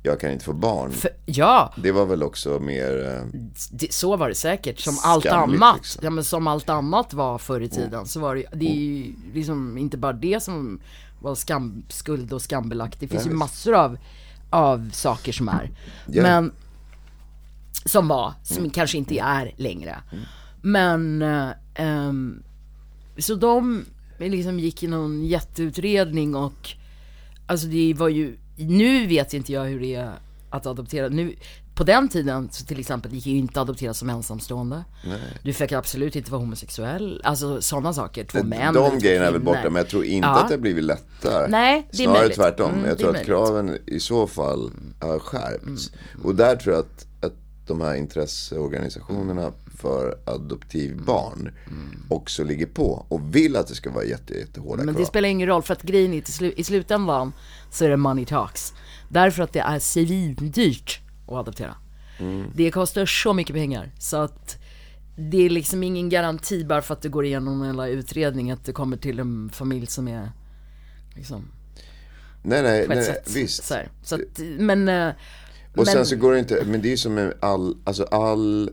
jag kan inte få barn. För, ja, Det var väl också mer, eh, det, så var det säkert. Som allt annat. liksom. Ja men som allt annat var förr i tiden. Så var det, det är ju liksom inte bara det som var skam, skuld och skambelagt. Det finns ju visst. massor av, av saker som är. Ja. Men, som var, som Mm. kanske inte är längre. Men, eh, ehm, så de liksom gick i någon jätteutredning och Alltså det var ju, nu vet inte jag hur det är att adoptera. Nu, på den tiden så till exempel gick det ju inte att adoptera som ensamstående. Du fick absolut inte vara homosexuell. Alltså sådana saker. Två män. eller de grejerna är väl borta, men jag tror inte Ja. att det har blivit lättare. Nej, det är Snarare möjligt. tvärtom. Mm, jag det tror att möjligt. Mm. kraven i så fall har skärpts. Och där tror jag att, att de här intresseorganisationerna för adoptivbarn också ligger på och vill att det ska vara jätte, jättehårda Men krav. det spelar ingen roll för att grejen är slu- i slutändan så är det money talks. Därför att det är svindyrt att adoptera. Det kostar så mycket pengar så att det är liksom ingen garanti bara för att du går igenom en jävla utredning att du kommer till en familj som är liksom nej, nej, nej, sätt. visst. Så, så att, men, eh, Och men, sen så går det inte, men det är ju som med all, alltså all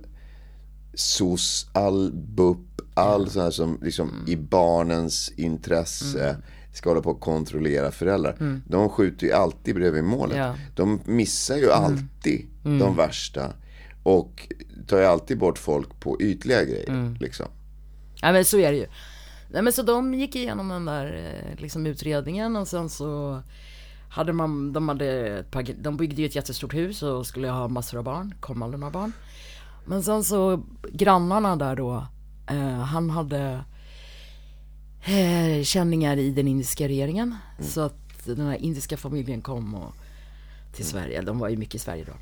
SOS, all BUP, all sån här som liksom Mm. i barnens intresse ska hålla på att kontrollera föräldrar. De skjuter ju alltid bredvid målet. Mm. Ja. De missar ju Mm. alltid de värsta. Och tar ju alltid bort folk på ytliga grejer. Mm. Liksom. Ja men så är det ju. Nej men så de gick igenom den där eh, liksom utredningen och sen så hade man, de hade de byggde ju ett jättestort hus och skulle ha massor av barn, kom aldrig några barn. Men sen så grannarna där då, eh, han hade eh, känningar i den indiska regeringen. Så att den här indiska familjen kom och, till Sverige, de var ju mycket i Sverige då.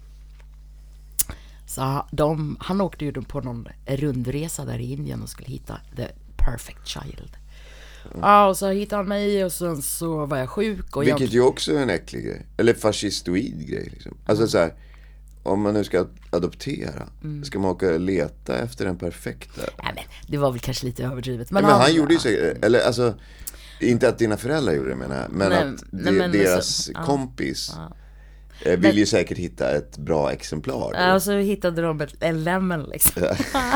Så de, han åkte ju på någon rundresa där i Indien och skulle hitta the perfect child. Ja, och så hittade han mig och sen så var jag sjuk och Vilket jag... ju också är en äcklig grej. Eller fascistoid grej liksom. Alltså så här, om man nu ska adoptera, Mm. ska man åka och leta efter den perfekta? Nej men, det var väl kanske lite överdrivet. Men, han gjorde ju säkert, eller alltså, inte att dina föräldrar gjorde det menar jag, men Nej, att nej, de, men deras så- ja. kompis eh, vill ju säkert hitta ett bra exemplar. Ja, och så hittade de ett, en lämmel liksom. ja,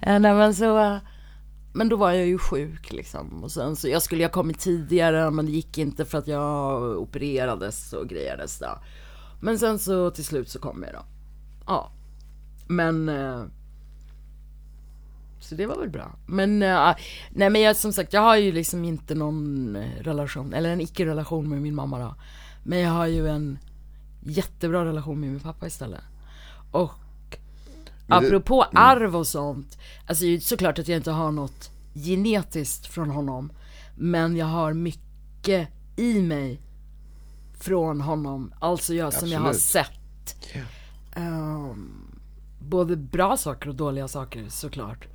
nej, men så... eh, Men då var jag ju sjuk liksom. Och sen så, jag skulle ha kommit tidigare men det gick inte för att jag opererades och grejades då. Men sen så till slut så kom jag då. Ja. Men... eh, Så det var väl bra. Men, eh, nej men jag, som sagt, jag har ju liksom inte någon eh, relation, eller en icke-relation med min mamma då. Men jag har ju en jättebra relation med min pappa istället. Och Men det- apropå arv och sånt, alltså det är ju såklart att jag inte har något genetiskt från honom. Men jag har mycket i mig från honom, alltså jag som jag har sett. Ehm, både bra saker och dåliga saker såklart.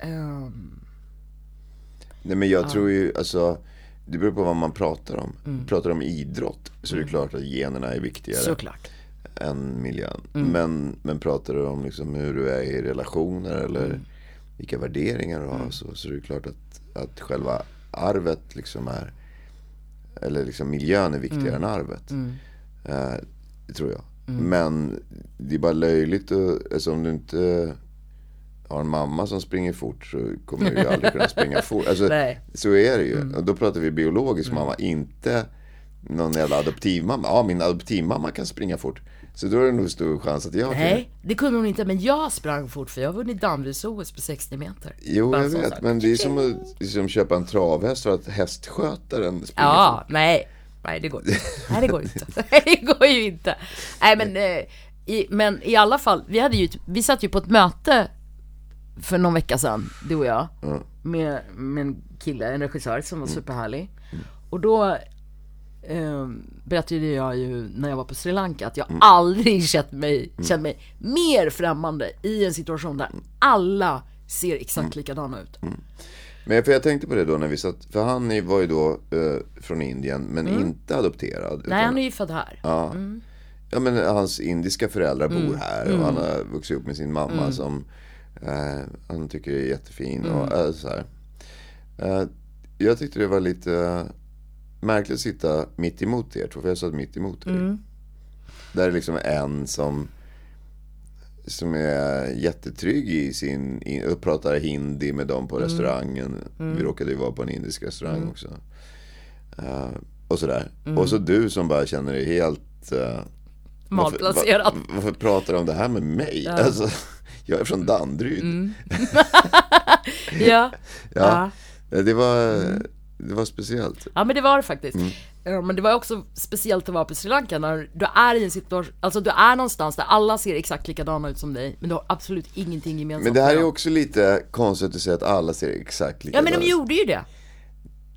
Ehm, Nej men jag tror ju, alltså, det beror på vad man pratar om. Mm. Pratar om idrott så är det klart att generna är viktigare såklart. än miljön. Mm. Men, men pratar du om liksom hur du är i relationer eller Mm. vilka värderingar du har så, så är det klart att, att själva arvet liksom är, eller liksom miljön är viktigare Mm. än arvet. Eh, det tror jag. Men det är bara löjligt att, alltså om du inte har en mamma som springer fort så kommer du ju aldrig kunna springa fort. Alltså, så är det ju. Och då pratar vi biologisk mamma, inte någon jävla adoptivmamma. Ja, min adoptivmamma kan springa fort. Så då är det nog stor chans att jag kan. Nej, det kunde hon inte, men jag sprang fort för jag har vunnit Danderyds-OS på 60 meter. Jo, jag vet. Men det är som att liksom köpa en travhäst för att hästskötaren springer Ja, fort. nej. Nej, det går inte. Nej, det går inte. Det går ju inte. Nej, men, eh, i, men i alla fall, vi, hade ju, vi satt ju på ett möte för någon vecka sedan, du och jag, med, med en kille, en regissör som var superhärlig. Och då eh, berättade jag ju när jag var på Sri Lanka att jag aldrig känt mig, känt mig mer främmande i en situation där alla ser exakt likadana ut. Men för jag tänkte på det då när vi satt, för han var ju då eh, från Indien men inte adopterad. Nej, utan- han är ju född här. Ja. ja men hans indiska föräldrar bor här och han har vuxit upp med sin mamma som eh, han tycker är jättefin och eh, så här. Eh, jag tyckte det var lite märkligt att sitta mitt emot er två, för jag satt mitt emot er. Där är liksom en som som är jättetrygg i sin, i- och pratar hindi med dem på restaurangen. Vi råkade ju vara på en indisk restaurang också. Eh, och sådär. Och så du som bara känner dig helt... eh, Malplacerad. Varför, var, varför pratar du om det här med mig? Alltså, jag är från Danderyd. Ja. Ja. Det, var, det var speciellt. Ja men det var det faktiskt. Mm. Ja, men det var också speciellt att vara på Sri Lanka när du är i en situation, alltså du är någonstans där alla ser exakt likadana ut som dig, men du har absolut ingenting gemensamt Men det här är dem. också lite konstigt att säga att alla ser exakt Ja likadana men de ut. gjorde ju det.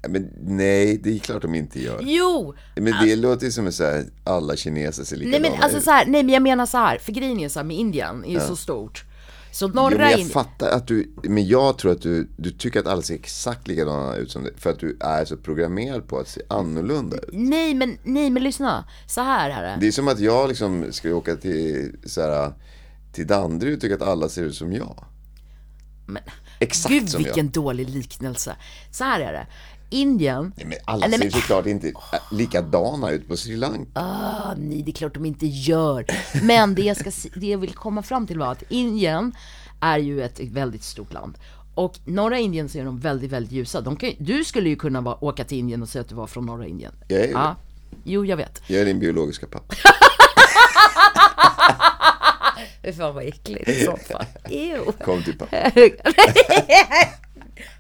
Ja, men Nej, det är klart de inte gör. Jo! Men det låter ju som att alla kineser ser Nej likadana men alltså ut. så här, nej men jag menar så här, för grejen är så här med Indien är ju så stort. Så Jo, norra men jag fattar att du, men jag tror att du, du tycker att alla ser exakt likadana ut som dig. För att du är så programmerad på att se annorlunda ut. nej men, nej men lyssna. Så här är det. Det är som att jag liksom ska åka till, så här, till Danderyd och tycka att alla ser ut som jag. Men, Exakt Gud vilken jag. dålig liknelse. Så här är det. Indien, Nej, men alla Nej, ser men- såklart inte äh, likadana ut på Sri Lanka. Ah, nej, det är klart de inte gör. Men det jag, ska, det jag vill komma fram till var att Indien är ju ett väldigt stort land. Och norra Indien så är de väldigt, väldigt ljusa. Kan, du skulle ju kunna vara, åka till Indien och säga att du var från norra Indien. Jag är ju ja. Jo, jag vet. Jag är din biologiska pappa. Fy fan vad äckligt i så fall. Ew. Kom till pappa.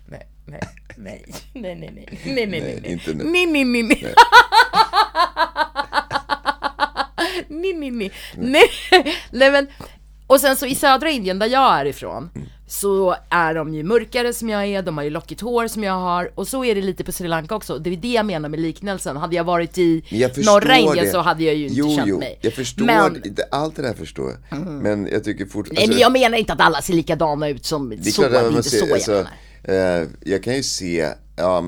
nej, nej, nej, nej, nej, nej, nej, nej, nej, Nej, nej, inte nu. nej, nej, nej, nej. Nej, nej, nej, nej, nej men och sen så i södra Indien där jag är ifrån så är de ju mörkare som jag är, de har ju lockigt hår som jag har och så är det lite på Sri Lanka också. Det är det jag menar med liknelsen. Hade jag varit i jag norra Indien det. så hade jag ju inte jo, känt jo, mig. Jag förstår, Men, det, allt det där förstår jag. Men jag tycker fortfarande... nej men jag menar inte att alla ser likadana ut som Det så, det är inte så jag alltså, menar. Eh, jag kan ju se ja,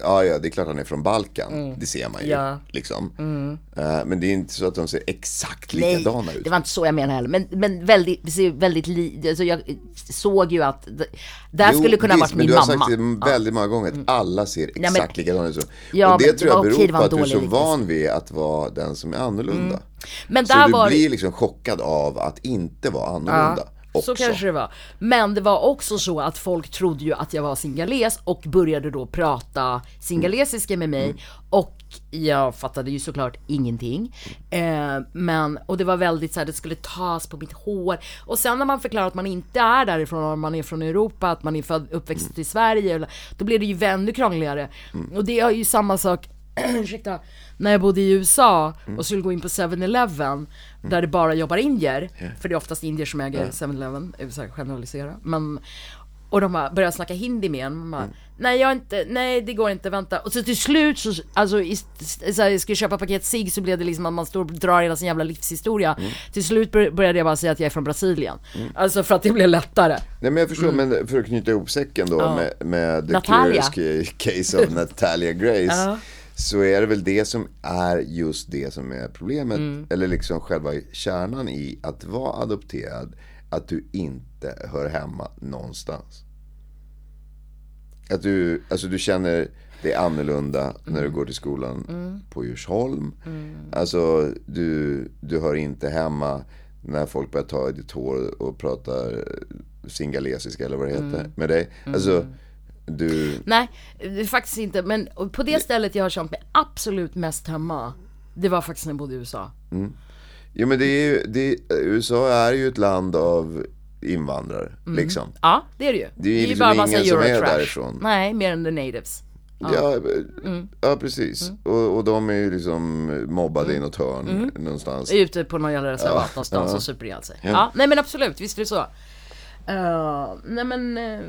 ja, ja, det är klart han är från Balkan. Det ser man ju. Mm. Ja. Mm. Liksom. Eh, men det är inte så att de ser exakt Nej, likadana ut. det var inte så jag menade heller. Men, men väldigt, väldigt li, alltså jag såg ju att där Jo, skulle kunna visst, varit men min du har mamma. sagt det väldigt många gånger att alla ser men- exakt likadana ut. Ja, och det men tror jag beror okej, på att du är så van vid att vara den som är annorlunda. Men så där du var blir liksom chockad av att inte vara annorlunda. Också. Så kanske det var. Men det var också så att folk trodde ju att jag var singales och började då prata singalesiska med mig. Och jag fattade ju såklart ingenting. Eh, men, och det var väldigt så här, det skulle tas på mitt hår. Och sen när man förklarar att man inte är därifrån, om man är från Europa, att man är född, uppväxt i Sverige, då blir det ju ännu krångligare. Och det är ju samma sak ursäkta, när jag bodde i USA och skulle gå in på 7-Eleven där det bara jobbar indier, för det är oftast indier som äger 7-Eleven, jag vill säga generalisera, men och de bara började snacka hindi med en, bara, nej jag inte, nej det går inte, vänta. Och så till slut så, alltså i, så här, jag skulle köpa paket cigg så blev det liksom att man står och drar hela sin jävla livshistoria. Till slut bör- började jag bara säga att jag är från Brasilien. Alltså för att det blev lättare. Nej men jag förstår, men för att knyta ihop säcken då med, med The Natalia. Curious Case of Natalia Grace. Ja. Så är det väl det som är just det som är problemet. Mm. Eller liksom själva kärnan i att vara adopterad. Att du inte hör hemma någonstans. Att du, alltså du känner dig annorlunda när du går till skolan på Djursholm. Alltså du, du hör inte hemma när folk börjar ta i ditt hår och pratar singalesiska eller vad det heter med dig. Alltså du, Nej, det är faktiskt inte. Men på det stället jag har känt mig absolut mest hemma, det var faktiskt när jag bodde i USA. jo men det är ju, det, USA är ju ett land av invandrare liksom. Ja, det är det ju. Det är ju liksom ingen som är därifrån. Nej, mer än the natives. Ja, ja precis. Och, och de är ju liksom mobbade i något hörn någonstans. Ute på någon jävla reservat någonstans och super ihjäl sig. Ja. nej men absolut, visst är det så. Eh, nej men, eh,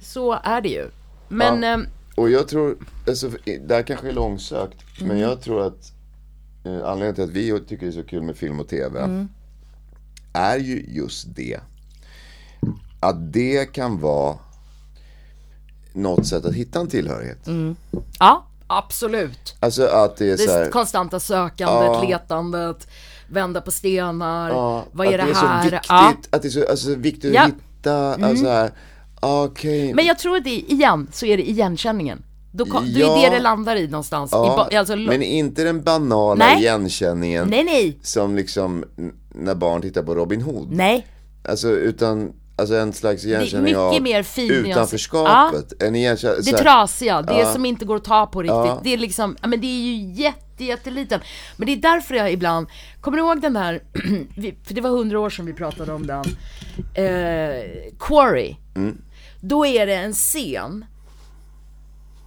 så är det ju. Men, Ja. eh, Och jag tror, alltså, det här kanske är långsökt, Mm. men jag tror att eh, anledningen till att vi tycker det är så kul med film och TV Mm. är ju just det. Att det kan vara något sätt att hitta en tillhörighet. ja, absolut. Alltså att det är Det så här, konstanta sökandet, Ja. letandet, vända på stenar, ja, vad är att det är så här? viktigt, Ja. Mm. att det är så alltså, viktigt att hitta, alltså här, okej. Men jag tror att det, igen, så är det igenkänningen. Då, kom, det Ja. är det det landar i någonstans. I, Ja, ba- alltså, men inte den banala Nej. igenkänningen Nej, nej, som liksom när barn tittar på Robin Hood. nej. Alltså utan, alltså en slags igenkänning mycket av mer fin utanförskapet. En igenkänning, Det här- trasiga, det Ja. som inte går att ta på riktigt. Ja. Det är liksom, ja men det är ju jätte, jätteliten. Men det är därför jag ibland, kommer du ihåg den vi- för det var hundra år sedan vi pratade om den, eh, Quarry. Mm. Då är det en scen,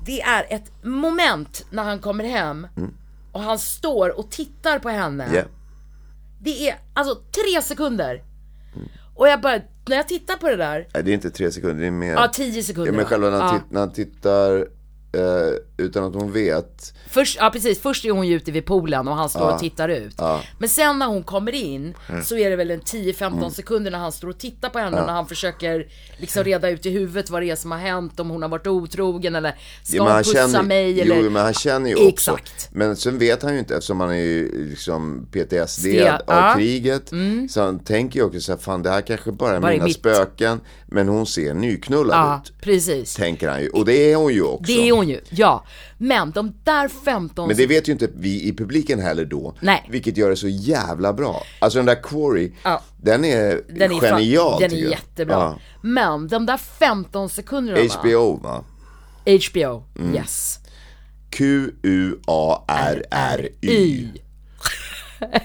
det är ett moment när han kommer hem och han står och tittar på henne. Mm. Ja. Det är alltså tre sekunder. Och jag bara, när jag tittar på det där, Nej det är inte tre sekunder, det är mer. ja tio sekunder. ja, men själva när han, Ja. när han tittar eh, utan att hon vet. Först, ja precis, först är hon ju ute vid poolen och han står och tittar ut. Men sen när hon kommer in så är det väl en 10-15 Mm. sekunder när han står och tittar på henne när han försöker liksom reda ut i huvudet vad det är som har hänt, om hon har varit otrogen eller ska Ja, hon pussa känner, mig eller... Jo men han känner ju också. Exakt. Men sen vet han ju inte eftersom han är ju liksom PTSD Ste- av ja. Mm. kriget. Så han tänker ju också så här, fan det här kanske bara är Bara mina mitt. spöken. Men hon ser nyknullad Ja, ut. precis. Tänker han ju. Och det är hon ju också. Det är hon ju, ja. Men de där 15 Men det vet ju inte vi i publiken heller då. Nej. Vilket gör det så jävla bra. Alltså den där Quarry, Ja. den är, den är genial Den är jag. jättebra. Men de där 15 sekunderna Ja. HBO va? HBO, Mm. yes. Q-U-A-R-R-Y.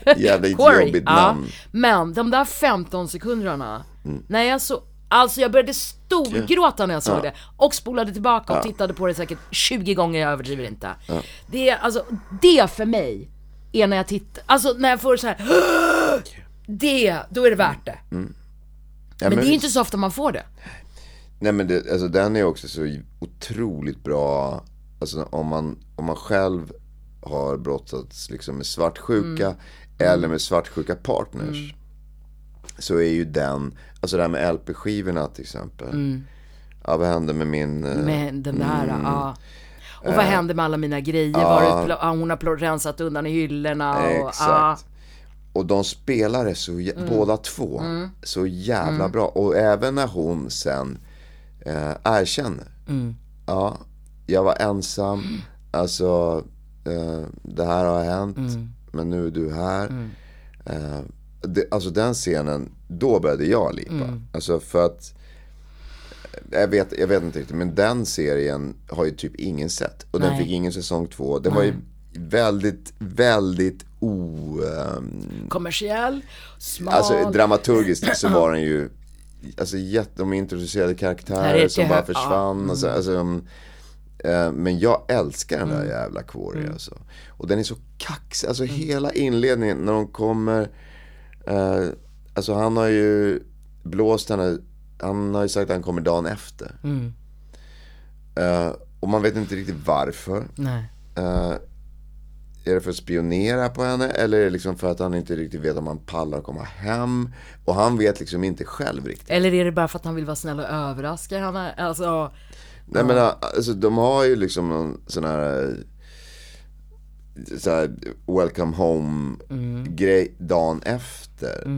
Jävligt Quarry, jobbigt ja. namn. Men de där 15 sekunderna, när jag så, alltså jag började storgråta när jag såg det och spolade tillbaka och tittade på det säkert 20 gånger, jag överdriver inte. Det är alltså, det för mig är när jag tittar, alltså när jag får så här. det, då är det värt det. Ja, Men det är ju inte så ofta man får det. Nej men det, alltså den är också så otroligt bra, alltså om man, om man själv har brottats liksom med svartsjuka Mm. eller med svartsjuka partners. Så är ju den, alltså det här med LP-skivorna till exempel. Mm. Ja, vad hände med min... eh, med den där, mm. ja. Och vad hände med alla mina grejer? Var det, ja, hon har rensat undan i hyllorna och, ja. Exakt. Och de spelar det så, Mm. båda två, så jävla bra. Och även när hon sen eh, erkänner. Mm. Ja, jag var ensam, alltså eh, det här har hänt, Mm. men nu är du här. Eh, det, alltså den scenen, då började jag lipa. Mm. Alltså för att, jag vet, jag vet inte riktigt, men den serien har ju typ ingen sett. Och den Nej. fick ingen säsong två. Den var ju väldigt, väldigt o... ehm, Kommersiell, smal. Alltså dramaturgiskt så var den ju Alltså jätte, de introducerade karaktärer är som bara försvann alltså, alltså, um, eh, Men jag älskar den där Mm. jävla Corey alltså Och den är så kaxig, alltså hela inledningen när de kommer eh, Alltså han har ju blåst henne Han har ju sagt att han kommer dagen efter Mm. Eh, Och man vet inte riktigt varför Nej. Eh, är det för att spionera på henne eller är det liksom för att han inte riktigt vet om han pallar komma hem? Och han vet liksom inte själv riktigt. Eller är det bara för att han vill vara snäll och överraska henne? Alltså, Nej men alltså de har ju liksom någon sån här, så här welcome home grej dagen efter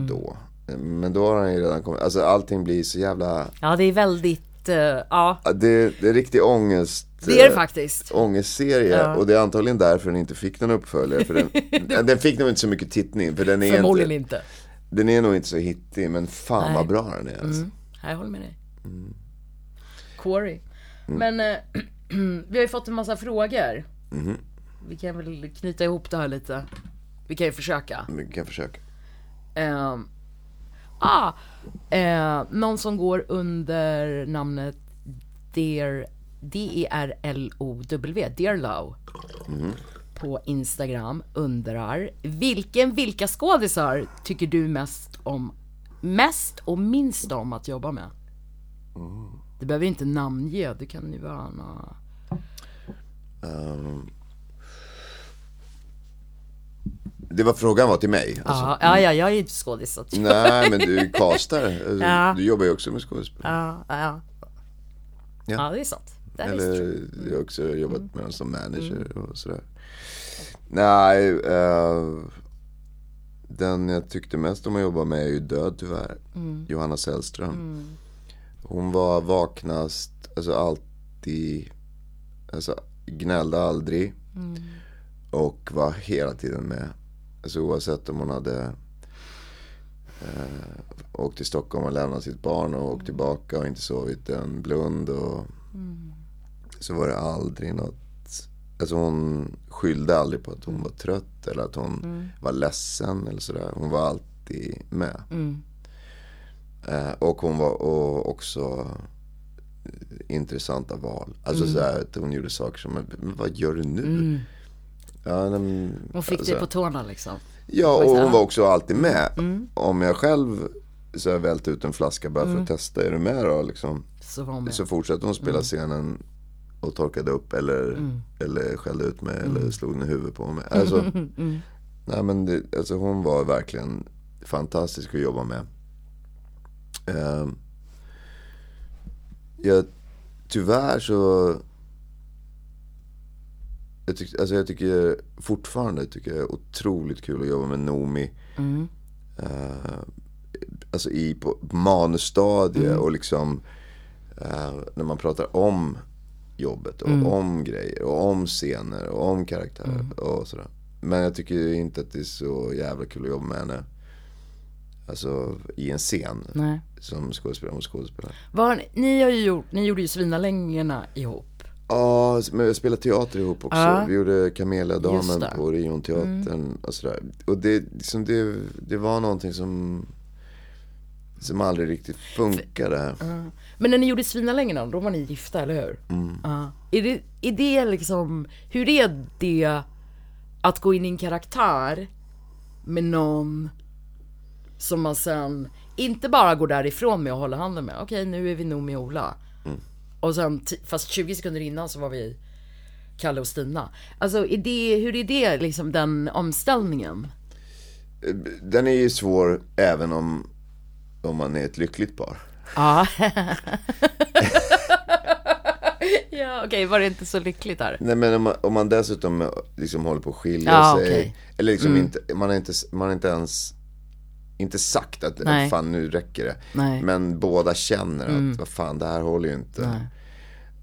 då. Men då har han ju redan kommit, alltså allting blir så jävla, ja det är väldigt, eh, ja. det, det är riktig ångest. Det är det eh, faktiskt. ångestserie Ja. och det är antagligen därför den inte fick någon uppföljare. För den, den fick nog inte så mycket tittning för den är, Förmodligen inte, inte. den är nog inte så hittig men fan Nej. vad bra den är alltså. Mm. Jag håller med dig. Corey. Men eh, vi har ju fått en massa frågor. Vi kan väl knyta ihop det här lite. Vi kan ju försöka. Vi kan försöka. Ehm, ah, eh, någon som går under namnet Dear, D-E-R-L-O-W, Dear Low. På Instagram undrar, vilken, vilka skådisar tycker du mest om, mest och minst om att jobba med? Det behöver inte namnge, det kan ju vara nå- det var frågan var till mig. Alltså. Ja, ja, ja, jag är ju inte skådis Nej men du. Alltså, Ja. Du jobbar ju också med skådespel. ja, ja. Ja. ja, det är sant. Det. Eller jag har också jobbat med den som manager och sådär. Nej, eh, den jag tyckte mest om att jobba med är ju död tyvärr. Johanna Sällström. Hon var vaknast, alltså alltid, alltså gnällde aldrig. Och var hela tiden med. Alltså oavsett om hon hade eh, åkt till Stockholm och lämnat sitt barn och åkt tillbaka och inte sovit en blund. Och, Så var det aldrig något. Alltså hon skyllde aldrig på att hon var trött eller att hon var ledsen eller sådär. Hon var alltid med. Eh, och hon var och också intressanta val. Alltså sådär att hon gjorde saker som, men vad gör du nu? Ja, men, Hon fick alltså- dig på tårna liksom. Ja, och hon var också alltid med. Mm. Om jag själv så här, välte ut en flaska bara Mm. för att testa, är du med då? Liksom. Så var hon med. Så fortsatte hon spela scenen och torkade upp eller, eller skällde ut mig eller slog ner huvudet på mig. Alltså, nej, men det, alltså hon var verkligen fantastisk att jobba med. Ehm, jag, tyvärr så jag, tyck, alltså jag tycker fortfarande tycker jag är otroligt kul att jobba med Nomi. Eh, alltså i på manusstadie och liksom eh, när man pratar om jobbet och om grejer och om scener och om karaktärer och sådär. Men jag tycker inte att det är så jävla kul att jobba med henne. Alltså i en scen Nej. som skådespelare mot skådespelare. Ni, ni har ju gjort, ni gjorde ju Svinalängorna ihop. Ja, men vi spelade teater ihop också. Ja. Vi gjorde Just Kameliadamen det. Mm. på och sådär. Och det, liksom det, det var någonting som, som aldrig riktigt funkade. Men när ni gjorde Svinalängorna, då var ni gifta, eller hur? Ja. Är, det, är det liksom, hur är det att gå in i en karaktär med någon som man sen inte bara går därifrån med och håller handen med. Okej, nu är vi nog med Ola. Och sen, fast 20 sekunder innan så var vi Kalle och Stina. Alltså, är det, hur är det liksom den omställningen? Den är ju svår även om, om man är ett lyckligt par. Ja, Okej, var det inte så lyckligt där? Nej men om man, om man dessutom liksom håller på att skilja Ja, sig. Mm. Eller liksom inte, man har inte, man har inte ens inte sagt att Nej. fan nu räcker det. Nej. Mm. Men båda känner att vad fan det här håller ju inte.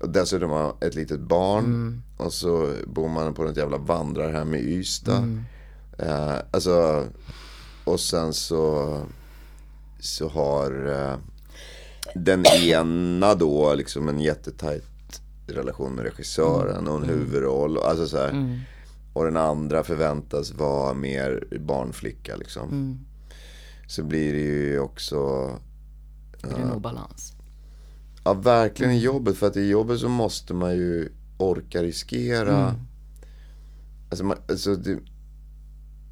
Och dessutom har ett litet barn. Mm. Och så bor man på något jävla vandrarhem i Ystad. Mm. Eh, alltså, och sen så, så har eh, den ena då liksom en jättetajt relation med regissören och en huvudroll. och Alltså så här. Och den andra förväntas vara mer barnflicka liksom. Så blir det ju också Är det en obalans? Ja, verkligen i jobbet. För att i jobbet så måste man ju orka riskera. Alltså, man, alltså det,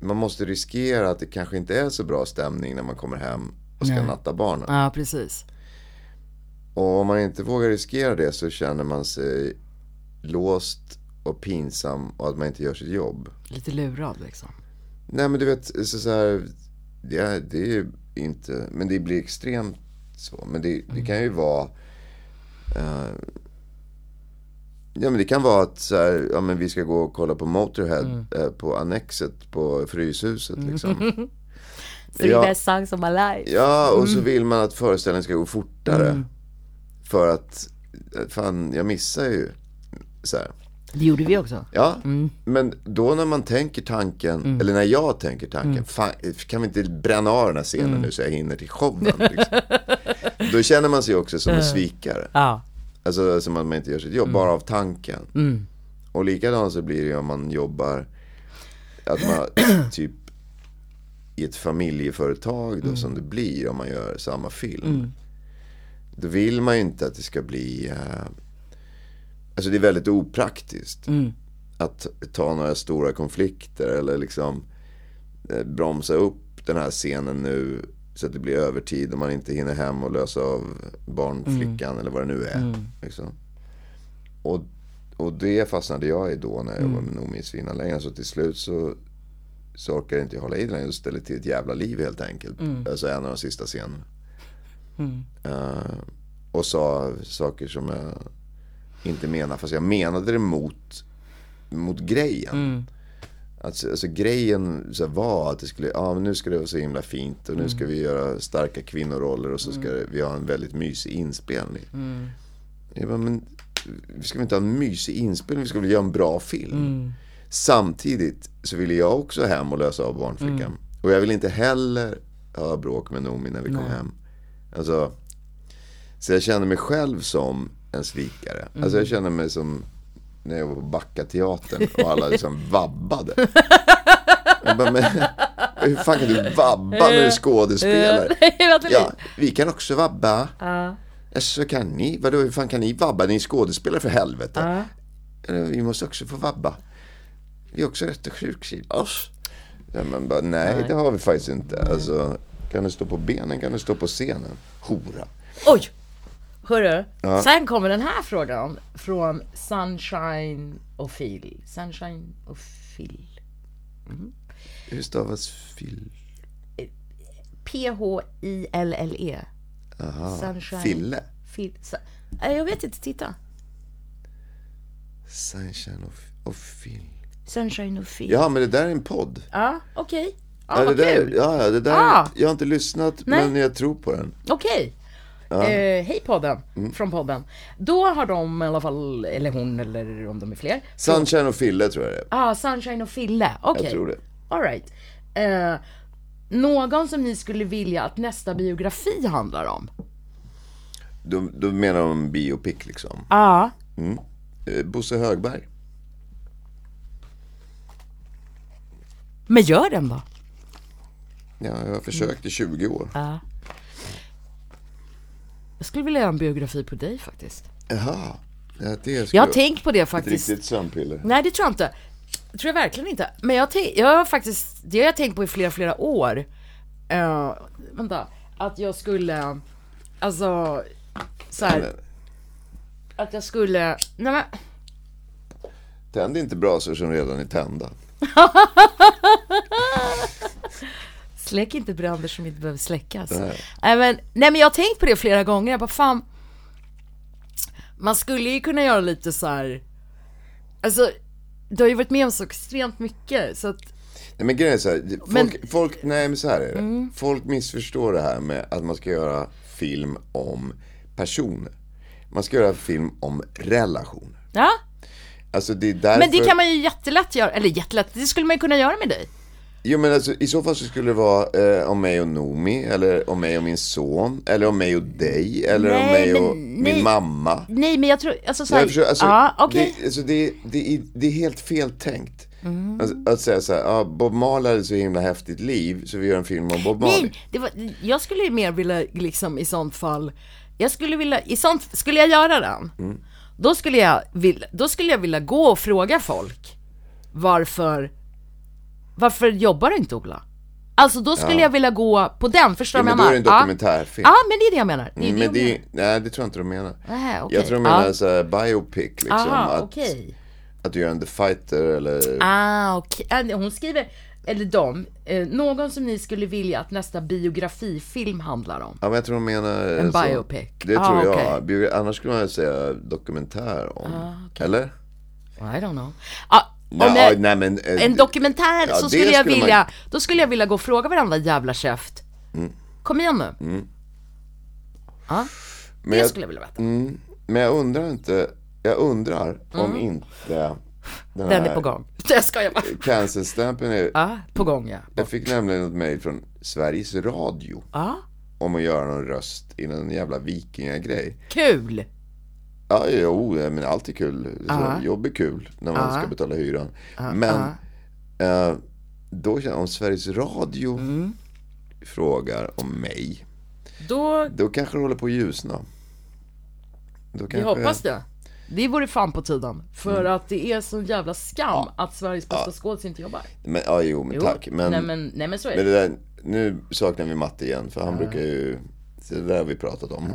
man måste riskera att det kanske inte är så bra stämning när man kommer hem och ska Nej. natta barnen. Ja, precis. Och om man inte vågar riskera det så känner man sig låst och pinsam och att man inte gör sitt jobb. Lite lurad liksom. Nej men du vet, så, så här, det, är, det är inte, men det blir extremt så. Men det, det kan ju vara, eh, ja men det kan vara att så här, ja men vi ska gå och kolla på Motorhead eh, på Annexet på Fryshuset liksom. Three Ja. best songs of my life. Ja, och så vill man att föreställningen ska gå fortare. För att, eh, fan jag missar ju. Så här. Det gjorde vi också. Ja, men då när man tänker tanken, eller när jag tänker tanken, fan, kan vi inte bränna av den här scenen nu så jag hinner till showen? Liksom. då känner man sig också som en svikare. Ja. Alltså som att man inte gör sitt jobb, bara av tanken. Och likadant så blir det om man jobbar, att man typ i ett familjeföretag då som det blir om man gör samma film. Då vill man ju inte att det ska bli, eh, alltså det är väldigt opraktiskt. Att ta några stora konflikter eller liksom eh, bromsa upp den här scenen nu så att det blir övertid och man inte hinner hem och lösa av barnflickan eller vad det nu är. Liksom. Och, och det fastnade jag i då när jag var med Noomi i Svinanlängden. Så till slut så, så orkade inte jag hålla i längre och ställde till ett jävla liv helt enkelt. Alltså en av de sista scenerna. Eh, och sa saker som jag inte menar fast jag menade det mot, mot grejen. Alltså, alltså grejen så var att det skulle, ja men nu ska det vara så himla fint och nu ska vi göra starka kvinnoroller och så ska det, vi ha en väldigt mysig inspelning. Jag bara, men vi ska väl inte ha en mysig inspelning, vi ska väl göra en bra film. Samtidigt så ville jag också hem och lösa av barnflickan. Och jag vill inte heller ha bråk med Noomi när vi kom hem. Alltså, så jag känner mig själv som en svikare. Alltså jag känner mig som när jag var på Backateatern och alla liksom vabbade. Jag bara, men hur fan kan du vabba när du är skådespelare? Ja, vi kan också vabba. Ja. Så kan ni? Vadå, hur fan kan ni vabba? Ni är skådespelare för helvete. Vi måste också få vabba. Vi har också rätt oss. Ja, men bara, nej, det har vi faktiskt inte. Alltså, kan du stå på benen kan du stå på scenen. Hora. Oj! Hörru, sen kommer den här frågan från Sunshine och Phil. Sunshine och Phil. Hur stavas Phil? P-H-I-L-L-E. Aha. Sunshine. Fille. Phil. Jag vet inte, titta. Sunshine of, of Phil. Sunshine och Phil. Ja, men det där är en podd. Ja, okej. Ja, Ja, det vad där, kul. ja, ja, det där, Ah. jag har inte lyssnat, Nej. men jag tror på den. Okej. Eh, hej podden, Mm. från podden. Då har de i alla fall, eller hon eller om de är fler. Sunshine och Fille tror jag det är. ah, Sunshine och Fille. Okej. Jag tror det. Alright. Eh, någon som ni skulle vilja att nästa biografi handlar om? Då, då menar de biopic liksom. Ja. Eh, Bosse Högberg. Men gör den då. Ja, jag har försökt i 20 år. Ja. Jag skulle vilja göra en biografi på dig faktiskt. Jaha. Ja, det Jag har tänkt på det ett faktiskt. riktigt sömnpiller. Nej, det tror jag inte. Det tror jag verkligen inte. Men jag, jag har faktiskt, det har jag tänkt på i flera, flera år. Uh, vänta, att jag skulle, alltså, så här, att jag skulle, nej men, Tänd inte brasor som redan är tända. släck inte bränder som inte behöver släckas. Nej. men, nej men jag har tänkt på det flera gånger, jag bara fan, Man skulle ju kunna göra lite så här. Alltså, du har ju varit med om så extremt mycket så att, Nej men grejen är så här, folk, Men- Mm. folk, nej men så här är det. Folk missförstår det här med att man ska göra film om personer. Man ska göra film om relationer. ja. Alltså det är därför... Men det kan man ju jättelätt göra, eller jättelätt, det skulle man ju kunna göra med dig. Jo men alltså i så fall så skulle det vara eh, om mig och Nomi, eller om mig och min son, eller om mig och dig, eller om Nej, mig men och nej. min mamma. Nej men jag tror, alltså såhär, Jag försöker, alltså, ja okej. det, alltså det, det, är, det är helt fel tänkt. Mm. Alltså, att säga så här, ja, Bob Marley hade så himla häftigt liv så vi gör en film om Bob Marley. Nej, det var, jag skulle ju mer vilja liksom i sånt fall, jag skulle vilja, i sånt, skulle jag göra den, Mm. då skulle jag vilja, då skulle jag vilja gå och fråga folk varför, varför jobbar du inte Ola? Alltså då skulle Ja. jag vilja gå på den, förstår Ja, du men vad då jag är det menar? en dokumentärfilm. Ja, men det är det jag menar. Det Mm, det men jag det, menar. nej, det tror jag inte de menar. Nähä, okej. Jag tror de menar Ja. så här, biopic liksom. Aha, att, okej. att du gör en The Fighter eller... Ah, okej. Ah, Hon skriver, eller de, eh, någon som ni skulle vilja att nästa biografifilm handlar om. Ja men jag tror de menar En så. biopic. Det Ah, tror jag. okej. Ah, Biogra- Annars skulle man säga dokumentär om. Eller? I don't know. Om Ja, jag, nej, men, eh, en dokumentär ja, så det skulle jag skulle man- vilja, då skulle jag vilja gå och fråga varandra jävla käft. Kom igen nu. Ja, men det jag, skulle jag vilja veta. men jag undrar inte, jag undrar om inte den, Mm. Den är på gång. Jag skojar bara. Cancelstämpeln är... Ja, på gång ja. Jag fick nämligen ett mejl från Sveriges Radio Ja, om att göra någon röst i någon jävla vikingagrej. kul. Ja, jo, men allt är kul. Så Jobb är kul när man ska betala hyran. Men eh, då känner jag, om Sveriges Radio Mm. frågar om mig, Då, då kanske det håller på att ljusna. Då vi kanske, hoppas det. Det vore fan på tiden. För Mm. att det är sån jävla skam att Sveriges bästa skådis inte jobbar. Men, ja, jo, men Jo, tack. Men, nej, men, nej men så är det. det där, nu saknar vi Matte igen, för han brukar ju, det där har vi pratat om.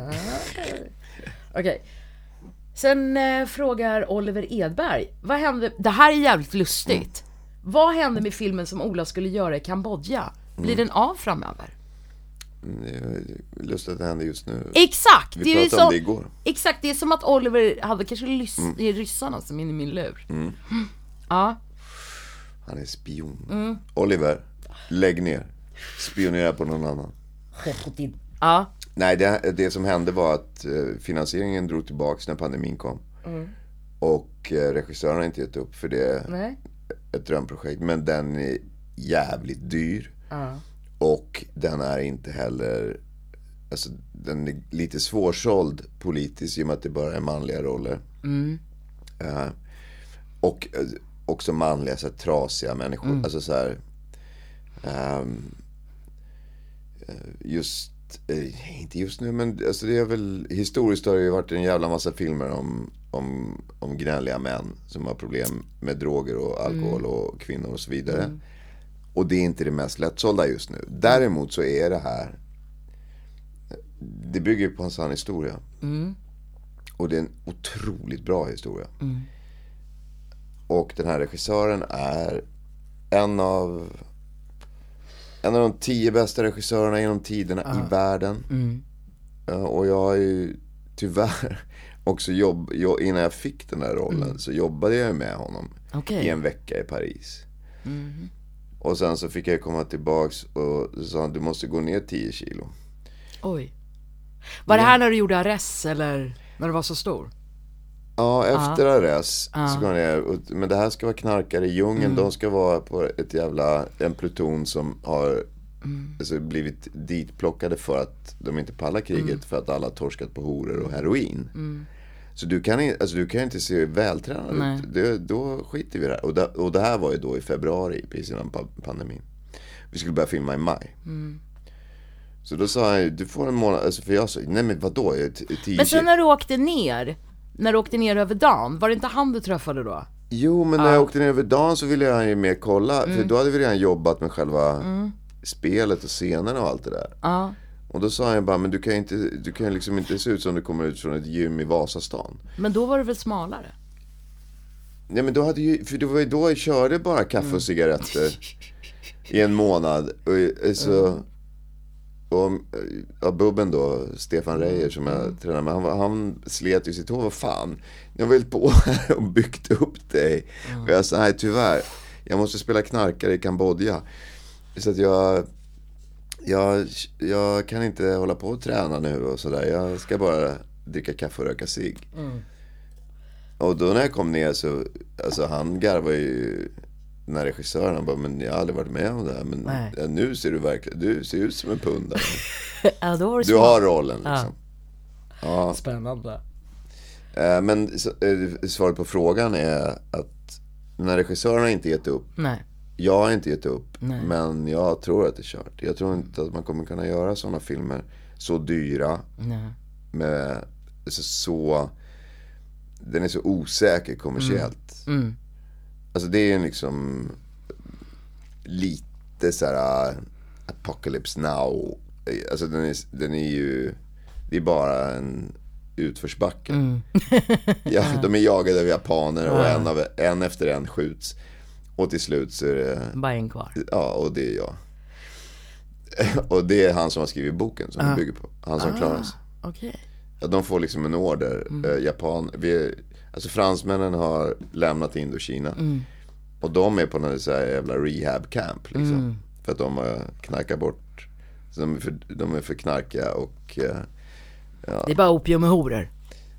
Okej. Sen eh, frågar Oliver Edberg, vad hände, det här är jävligt lustigt. Vad hände med filmen som Ola skulle göra i Kambodja? Blir den av framöver? Det är lustigt att det händer just nu. Exakt! Vi det är ju pratade om det igår. Exakt, det är som att Oliver hade kanske lys- det är ryssarna som är i min lur. Ja, Han är spion. Mm. Oliver, lägg ner. Spionera på någon annan. ja, Nej, det, det som hände var att eh, finansieringen drog tillbaks när pandemin kom. Och eh, regissören har inte gett upp för det är nej. ett drömprojekt. Men den är jävligt dyr. Ja. Och den är inte heller, alltså den är lite svårsåld politiskt i och med att det bara är manliga roller. Eh, och eh, också manliga, så här, trasiga människor. Alltså så här, ehm, eh, eh, inte just nu men alltså det är väl, historiskt har det ju varit en jävla massa filmer om, om, om gnälliga män som har problem med droger och alkohol och kvinnor och så vidare. Och det är inte det mest lättsålda just nu. Däremot så är det här Det bygger på en sann historia. Och det är en otroligt bra historia. Och den här regissören är en av En av de tio bästa regissörerna genom tiderna i världen. Ja, Och jag har ju tyvärr också jobb, jo- innan jag fick den där rollen så jobbade jag med honom Okej. i en vecka i Paris. Och sen så fick jag komma tillbaks och så sa han du måste gå ner 10 kilo. Oj. Var det här när du gjorde Arrest eller när du var så stor? Ja, efter Arrest så går ner. Men det här ska vara knarkare i djungeln. De ska vara på ett jävla, en pluton som har alltså, blivit ditplockade för att de inte pallar kriget. För att alla har torskat på horor och heroin. Så du kan, alltså, du kan inte se vältränad Nej. ut. Det, då skiter vi i det här. Och, det. och det här var ju då i februari, precis innan pa- pandemin. Vi skulle börja filma i maj. Så då sa han du får en månad, alltså för jag sa, nej men vadå, tio Men sen när du åkte ner, när du åkte ner över dagen, var det inte han du träffade då? Jo, men när jag åkte ner över dagen så ville han ju mer kolla. Mm. För då hade vi redan jobbat med själva spelet och scenerna och allt det där. Ja. Och då sa han ju bara, men du kan inte, du kan liksom inte se ut som du kommer ut från ett gym i Vasastan. Men då var du väl smalare? Nej men då hade ju, för det var ju då jag körde bara kaffe Mm. och cigaretter i en månad. Och, eh, så, och ja, Bubben då, Stefan Reijer som jag tränar med, han, han slet ju sitt hår. Vad fan, jag har väl på här och byggt upp dig. Och jag sa, nej tyvärr, jag måste spela knarkare i Kambodja. Så att jag, jag, jag kan inte hålla på och träna nu och sådär. Jag ska bara dricka kaffe och röka cigg. Och då när jag kom ner så, alltså han garvade ju den här regissören, han bara, men jag har aldrig varit med om det här. Men Nej. ja, nu ser du verkligen, du ser ut som en pundare. Ja, då var det Du smart. har rollen liksom. Ja. Spännande. Eh, Men eh, svaret på frågan är att den här regissören har inte gett upp. Nej. Jag har inte gett upp. Nej. Men jag tror att det är kört. Jag tror inte att man kommer kunna göra sådana filmer så dyra. Nej. Med så, så den är så osäker kommersiellt. Mm. Alltså det är liksom lite så här uh, Apocalypse Now. Alltså den är, den är ju, det är bara en utförsbacke. Mm. ja, de är jagade av japaner och en, av, en efter en skjuts. Och till slut så är det, Bara en kvar. ja och det är jag. och det är han som har skrivit boken som det bygger på. Han som klarar sig. Okej. Ja, de får liksom en order. Eh, Japan, vi, alltså fransmännen har lämnat Indokina. Och de är på någon så här jävla rehab camp liksom. För att de har knarkat bort. De, är för, de är för knarkiga och eh, Det är bara opium och horor.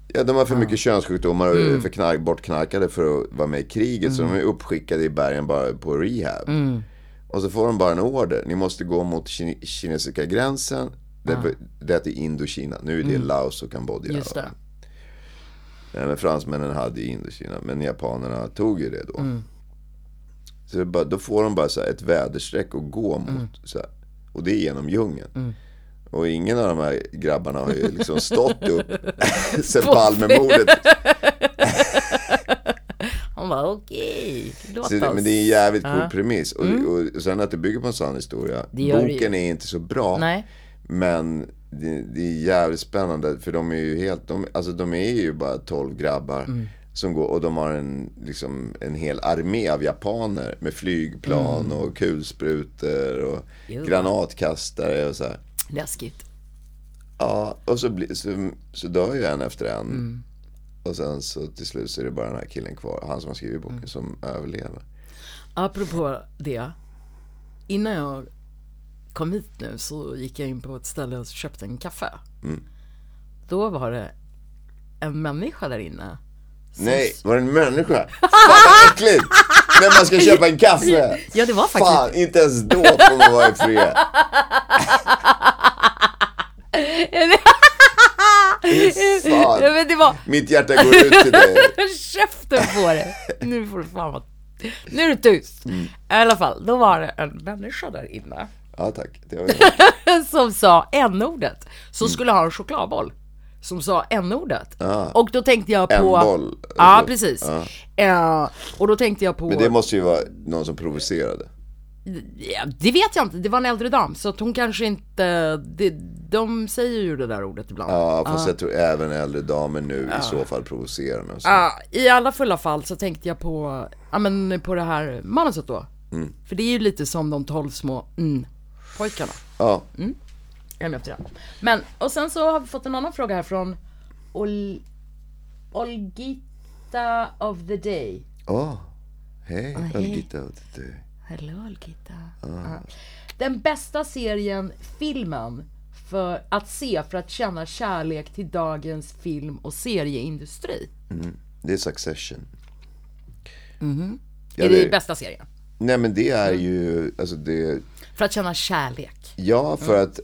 ja, de har för mycket könssjukdomar och är för knark, bortknarkade för att vara med i kriget. Så de är uppskickade i bergen bara på rehab. Och så får de bara en order. Ni måste gå mot kine- kinesiska gränsen. Det, det heter Indokina. Nu är det Laos och Kambodja. Just det. Nej, men fransmännen hade ju Indokina, men japanerna tog ju det då. Mm. Så bara, då får de bara så ett väderstreck att gå mot. Mm. Så här. Och det är genom djungeln. Och ingen av de här grabbarna har ju liksom stått upp sen Palmemordet. Han bara okej, låt Så det, oss. men det är en jävligt cool premiss. Och, och sen att det bygger på en sann historia. Mm. Ju. Boken är inte så bra. Nej. Men det, det är jävligt spännande för de är ju helt, de, alltså de är ju bara 12 grabbar. Mm. Som går, och de har en, liksom, en hel armé av japaner med flygplan och kulsprutor och Mm. Jo. granatkastare och så här. Läskigt. Ja, och så, blir, så, så dör ju en efter en. Mm. Och sen så till slut så är det bara den här killen kvar, han som har skrivit boken, Mm. som överlever. Apropå det. Innan jag kom hit nu så gick jag in på ett ställe och köpte en kaffe. Mm. Då var det en människa där inne. Nej, var det en människa? Fan vad äckligt! När man ska köpa en kaffe! Ja, det var faktiskt- Fan, inte ens då får man vara i fred. Ja, Fan, men det var... mitt hjärta går ut till dig. Käften på dig! Nu får du fan vara... Nu är du tyst. Mm. I alla fall, då var det en människa där inne. Ja tack, det var som sa n-ordet. Mm. Så skulle ha en chokladboll. Som sa n-ordet. Och då tänkte jag på... En boll, Ja, precis. Ja. Eh, och då tänkte jag på... Men det måste ju vara någon som provocerade. ja, det vet jag inte. Det var en äldre dam. Så att hon kanske inte... Det, de säger ju det där ordet ibland. Ja, fast jag tror även äldre damer nu i så fall provocerar och så. Ja, I alla fulla fall så tänkte jag på, ja men på det här manuset då. Mm. För det är ju lite som de tolv små mm, pojkarna. Ja, En efter en. Men, och sen så har vi fått en annan fråga här från Ol... Olgita of the day. åh. Hej, hej. Olgita. Du. Hello Olgita. Ja. Den bästa serien, filmen, för att se för att känna kärlek till dagens film och serieindustri. Det är Succession. Ja, är det, det- bästa serien? Nej men det är ju, alltså det, För att känna kärlek. ja för att,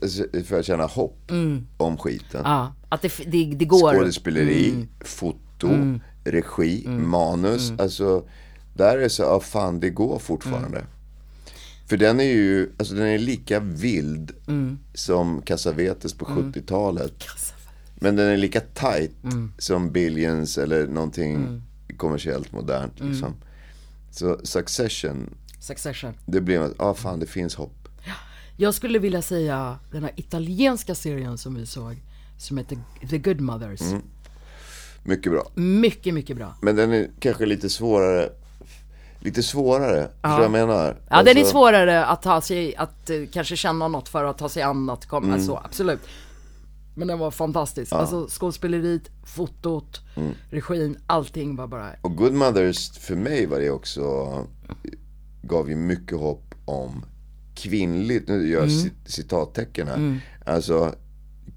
för att känna hopp om skiten. Ja, att det, det, det går. Skådespeleri, foto, regi, manus. Alltså, där är det så, ja fan det går fortfarande. För den är ju, alltså den är lika vild som Cassavetes på 70-talet. Men den är lika tight som Billions eller någonting kommersiellt modernt liksom. Så Succession, Succession. det blir att, ja fan det finns hopp. Jag skulle vilja säga den här italienska serien som vi såg, som heter The Good Mothers. Mycket bra. Mycket, mycket bra. Men den är kanske lite svårare. lite svårare. Du vad jag menar? Ja, den är Alltså- svårare att ta sig, att eh, kanske känna något för att ta sig an att komma, Mm. så absolut. Men den var fantastisk. Alltså skådespeleriet, fotot, Mm. regin, allting var bara, Och Good Mothers, för mig var det också, gav ju mycket hopp om kvinnligt, nu gör jag cit- citattecken här. Alltså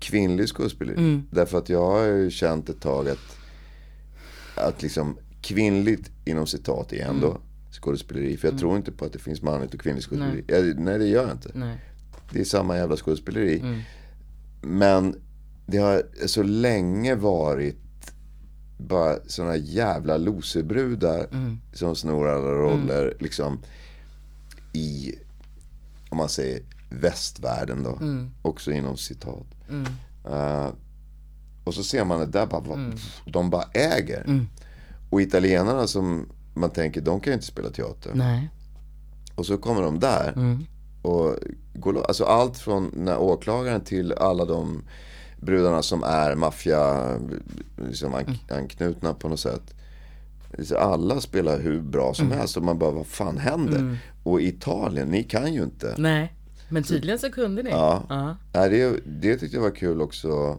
kvinnlig skådespeleri. Därför att jag har ju känt ett tag att, att liksom kvinnligt inom citat är ändå skådespeleri. För jag tror inte på att det finns manligt och kvinnligt skådespeleri. Nej, nej det gör jag inte. nej. Det är samma jävla skådespeleri. Men det har så länge varit bara såna jävla loserbrudar som snor alla roller liksom i, om man säger västvärlden då. Också inom citat. Eh, och så ser man det där bara, vad, de bara äger. Och italienarna som man tänker, de kan ju inte spela teater. Nej. Och så kommer de där. Och går, alltså allt från när åklagaren till alla de brudarna som är maffia liksom an, anknutna på något sätt. Alla spelar hur bra som helst och man bara, vad fan händer? Och i Italien, ni kan ju inte. Nej. Men tydligen så kunde ni. Ja. Ja. Nej, det, det tyckte jag var kul också.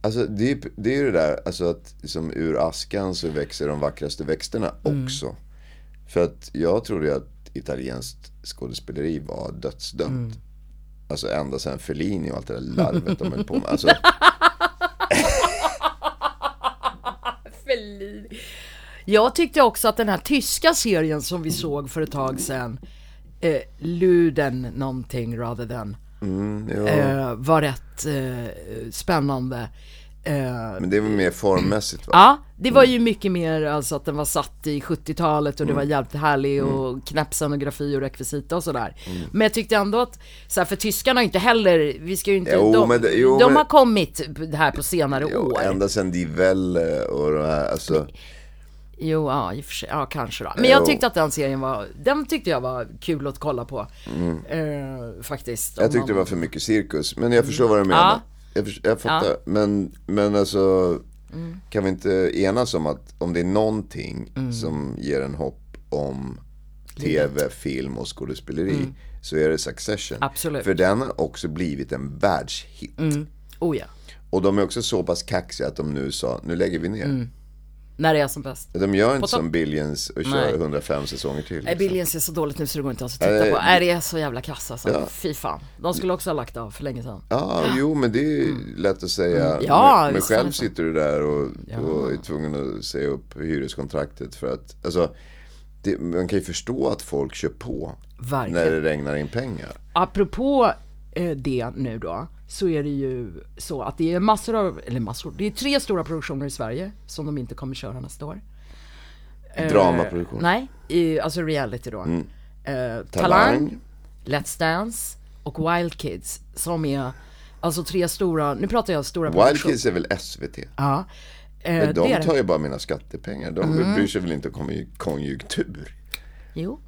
Alltså det, är- det är ju det där, alltså att liksom, ur askan så växer de vackraste växterna också. För att jag trodde ju att italienskt skådespeleri var dödsdömt. Alltså ända sedan Fellini och allt det där larvet de höll på med. Alltså, Fellini. Jag tyckte också att den här tyska serien som vi såg för ett tag sedan, eh, Luden någonting rather than, ja. eh, var rätt eh, spännande. Eh, Men det väl mer formmässigt va? Ja, det var ju mycket mer alltså att den var satt i 70-talet och det var Mm. jävligt härlig och knäpp scenografi och rekvisita och sådär. Men jag tyckte ändå att, så här, för tyskarna inte heller, vi ska ju inte, Jo, de, det- jo, de men- har kommit här på senare Jo, år. ända sedan Die Welle och det här, alltså. Jo, ja, i och för sig, ja kanske då. Men jag tyckte att den serien var, den tyckte jag var kul att kolla på. Eh, faktiskt. Mm. Jag tyckte man- det var för mycket cirkus. Men jag förstår vad du menar. Ja. Jag, förs- jag fattar. Men, men alltså. Kan vi inte enas om att om det är någonting som ger en hopp om tv, film och skådespeleri. Så är det Succession. Absolut. För den har också blivit en världshit. Oh ja, Och de är också så pass kaxiga att de nu sa, nu lägger vi ner. När det är som bäst. De gör inte som Billions och kör Nej. 105 säsonger till. Nej, liksom. Billions är så dåligt nu så det går inte ens att titta Nej, på. Nej, det är så jävla kass alltså. Ja. Fy fan. De skulle också ha lagt av för länge sedan. Ja, jo men det är lätt att säga. Mm. Ja, men, men själv det så. sitter du där och, och är tvungen att säga upp hyreskontraktet för att, alltså, det, man kan ju förstå att folk kör på Verkligen. när det regnar in pengar. Apropå eh, det nu då, så är det ju så att det är massor av, eller massor, det är tre stora produktioner i Sverige som de inte kommer köra nästa år. Eh, Dramaproduktion. Nej, i, alltså reality då. Eh, Talang. Let's Dance och Wild Kids som är alltså tre stora, nu pratar jag stora Wild. Kids är väl SVT? Ja. Eh, Men de tar ju bara mina skattepengar. De Mm. bryr sig väl inte om konju- konjunktur? Jo.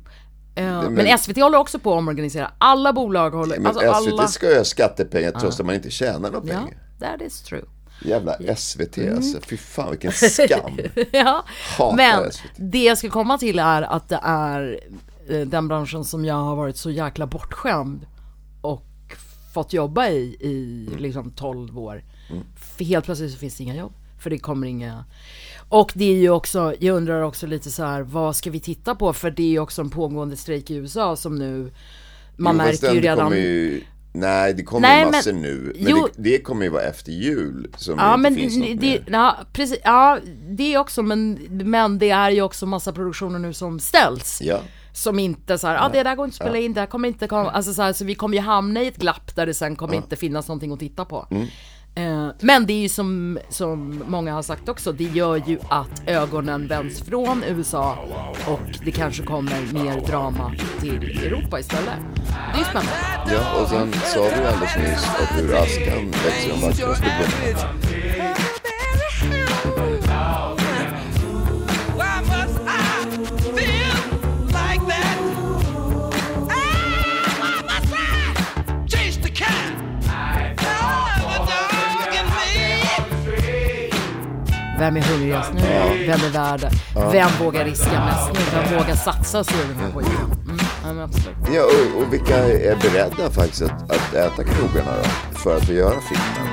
Men- men SVT håller också på att omorganisera. Alla bolag håller, Men alltså SVT alla... ska ju ha skattepengar trots att man inte tjänar några Ja, pengar. that is true. Jävla SVT alltså. Fy fan vilken skam. ja, Hatar men SVT. det jag ska komma till är att det är eh, den branschen som jag har varit så jäkla bortskämd och fått jobba i i Mm. liksom 12 år. För helt plötsligt så finns det inga jobb. För det kommer inga... Och det är ju också, jag undrar också lite så här, vad ska vi titta på? För det är ju också en pågående strejk i USA som nu, man Jo, märker ju redan... Ju, nej, det kommer Nej, ju men- massor nu. Men jo. det, det kommer ju vara efter jul som Ja det men finns något det, ja, precis, ja det också men, men det är ju också massa produktioner nu som ställs. Ja. Som inte så här, ah, det där går inte att spela in, det här kommer inte komma, alltså så, här, så vi kommer ju hamna i ett glapp där det sen kommer inte finnas någonting att titta på. Mm. Eh, men det är ju som, som många har sagt också, det gör ju att ögonen vänds från USA och det kanske kommer mer drama till Europa istället. Det är ju spännande. Ja, och sen sa vi ju alldeles nyss att ur askan växer de vackraste blommorna. Vem är hungrigast nu Vem är värd? Vem vågar riska mest nu? Vem vågar satsa sig i den här skiten? Mm, ja, men absolut. Ja, och, och vilka är beredda faktiskt att, att äta krogarna då? För att göra filmen?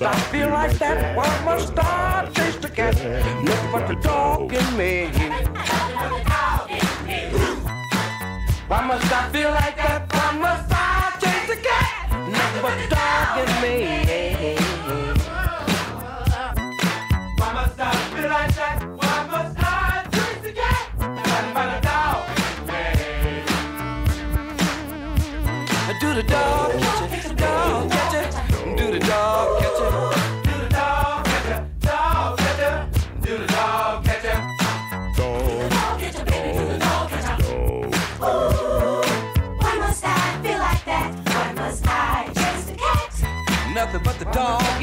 I feel like that? Must I taste the cat? Nothing but the dog in me. Why must I feel like that? Why must I taste the cat? Nothing but dog in me. Why must I feel like that? Why must I taste the cat? Nothing but the dog me.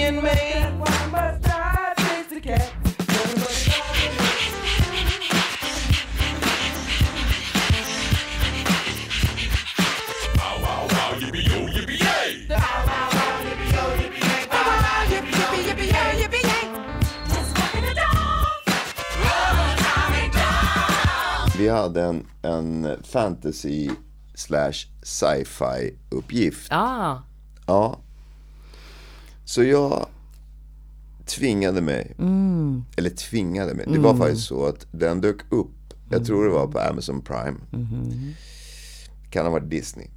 In. Why must I chase the cat? Dog. Vi hade en, en fantasy slash sci-fi uppgift. Ah, Ja. Så jag tvingade mig. Eller tvingade mig. Det var faktiskt så att den dök upp. Jag tror det var på Amazon Prime. Kan ha varit Disney.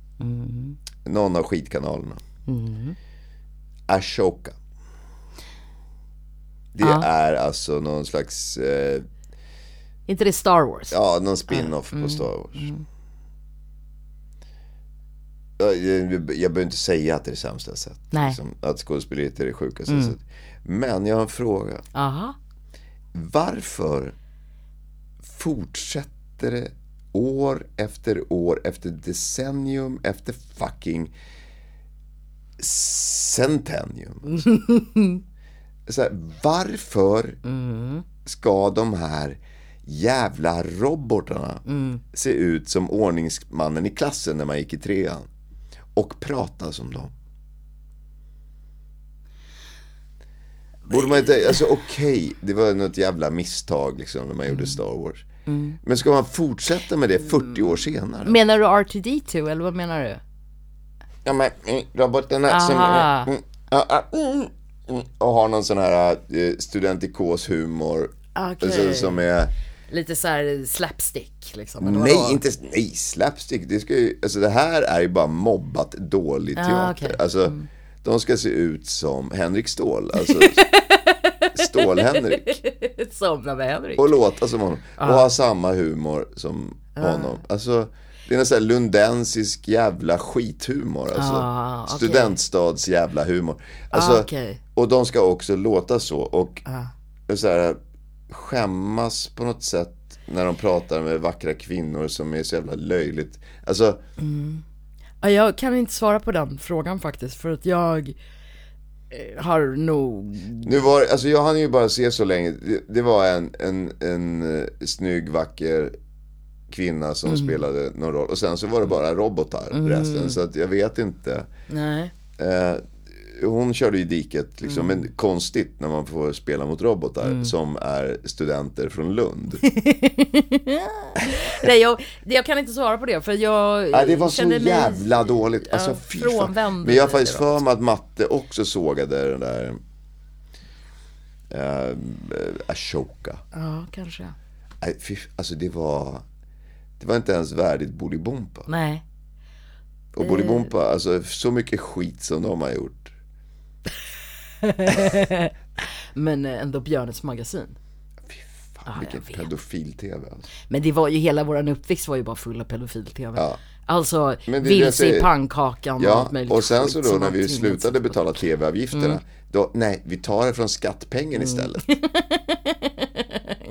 Någon av skitkanalerna. Ashoka. Det är alltså någon slags, eh, inte det Star Wars? ja någon spin-off på Star Wars. Ja, Jag, behöver inte säga att det är det sämsta sett. Nej. Liksom, att skådespeleriet är det sjukaste jag sett. Men jag har en fråga. Aha. Varför fortsätter det år efter år efter decennium efter fucking centennium? Så här, varför ska de här jävla robotarna se ut som ordningsmannen i klassen när man gick i trean? Och prata som dem? Borde man inte, alltså okej, det var något jävla misstag liksom när man gjorde Star Wars. Men ska man fortsätta med det 40 år senare? Menar du R2D2 eller vad menar du? Ja men mm, robotarna som... Aha. Mm, ja, mm, mm, och har någon sån här eh, studentikos humor. Okej. Alltså, som är... Lite så här slapstick liksom? eller? Nej, inte nej, slapstick. Det, ska ju, alltså, det här är ju bara mobbat dålig teater. Ah, okej. Alltså, de ska se ut som Henrik Ståhl. Alltså, Stål-Henrik. Somna med Henrik. Och låta som honom. Och ha samma humor som honom. Alltså, det är en sån här lundensisk jävla skithumor. Alltså. Ah, okej. Studentstads jävla humor. Alltså, Ah, okej. Och de ska också låta så. Och så här, skämmas på något sätt när de pratar med vackra kvinnor som är så jävla löjligt. Alltså, Ja, jag kan inte svara på den frågan faktiskt för att jag eh, har nog... nu var alltså jag hann ju bara se så länge. Det, det var en, en, en eh, snygg, vacker kvinna som Mm. spelade någon roll. Och sen så var det bara robotar resten. Så att jag vet inte. Nej. Eh, hon körde i diket liksom. Men konstigt när man får spela mot robotar som är studenter från Lund. Nej, jag, jag kan inte svara på det för jag Nej, det var så känner mig- jävla dåligt. Alltså, Ja, fy fan. frånvänd Men jag har faktiskt för mig att Matte också sågade den där uh, Ashoka. Ja, kanske. Nej, fy, alltså det var Det var inte ens värdigt Bolibompa. Nej. Och Bolibompa, alltså så mycket skit som de har gjort. Men eh, ändå Björnes magasin. Fy fan, jag vilken pedofil-tv alltså. Men det var ju, hela våran uppväxt var ju bara full av pedofil-tv. Ja. Alltså, vilse i pannkakan och Ja, allt möjligt och sen så då när vi slutade betala tv-avgifterna. Då, nej, vi tar det från skattpengen istället.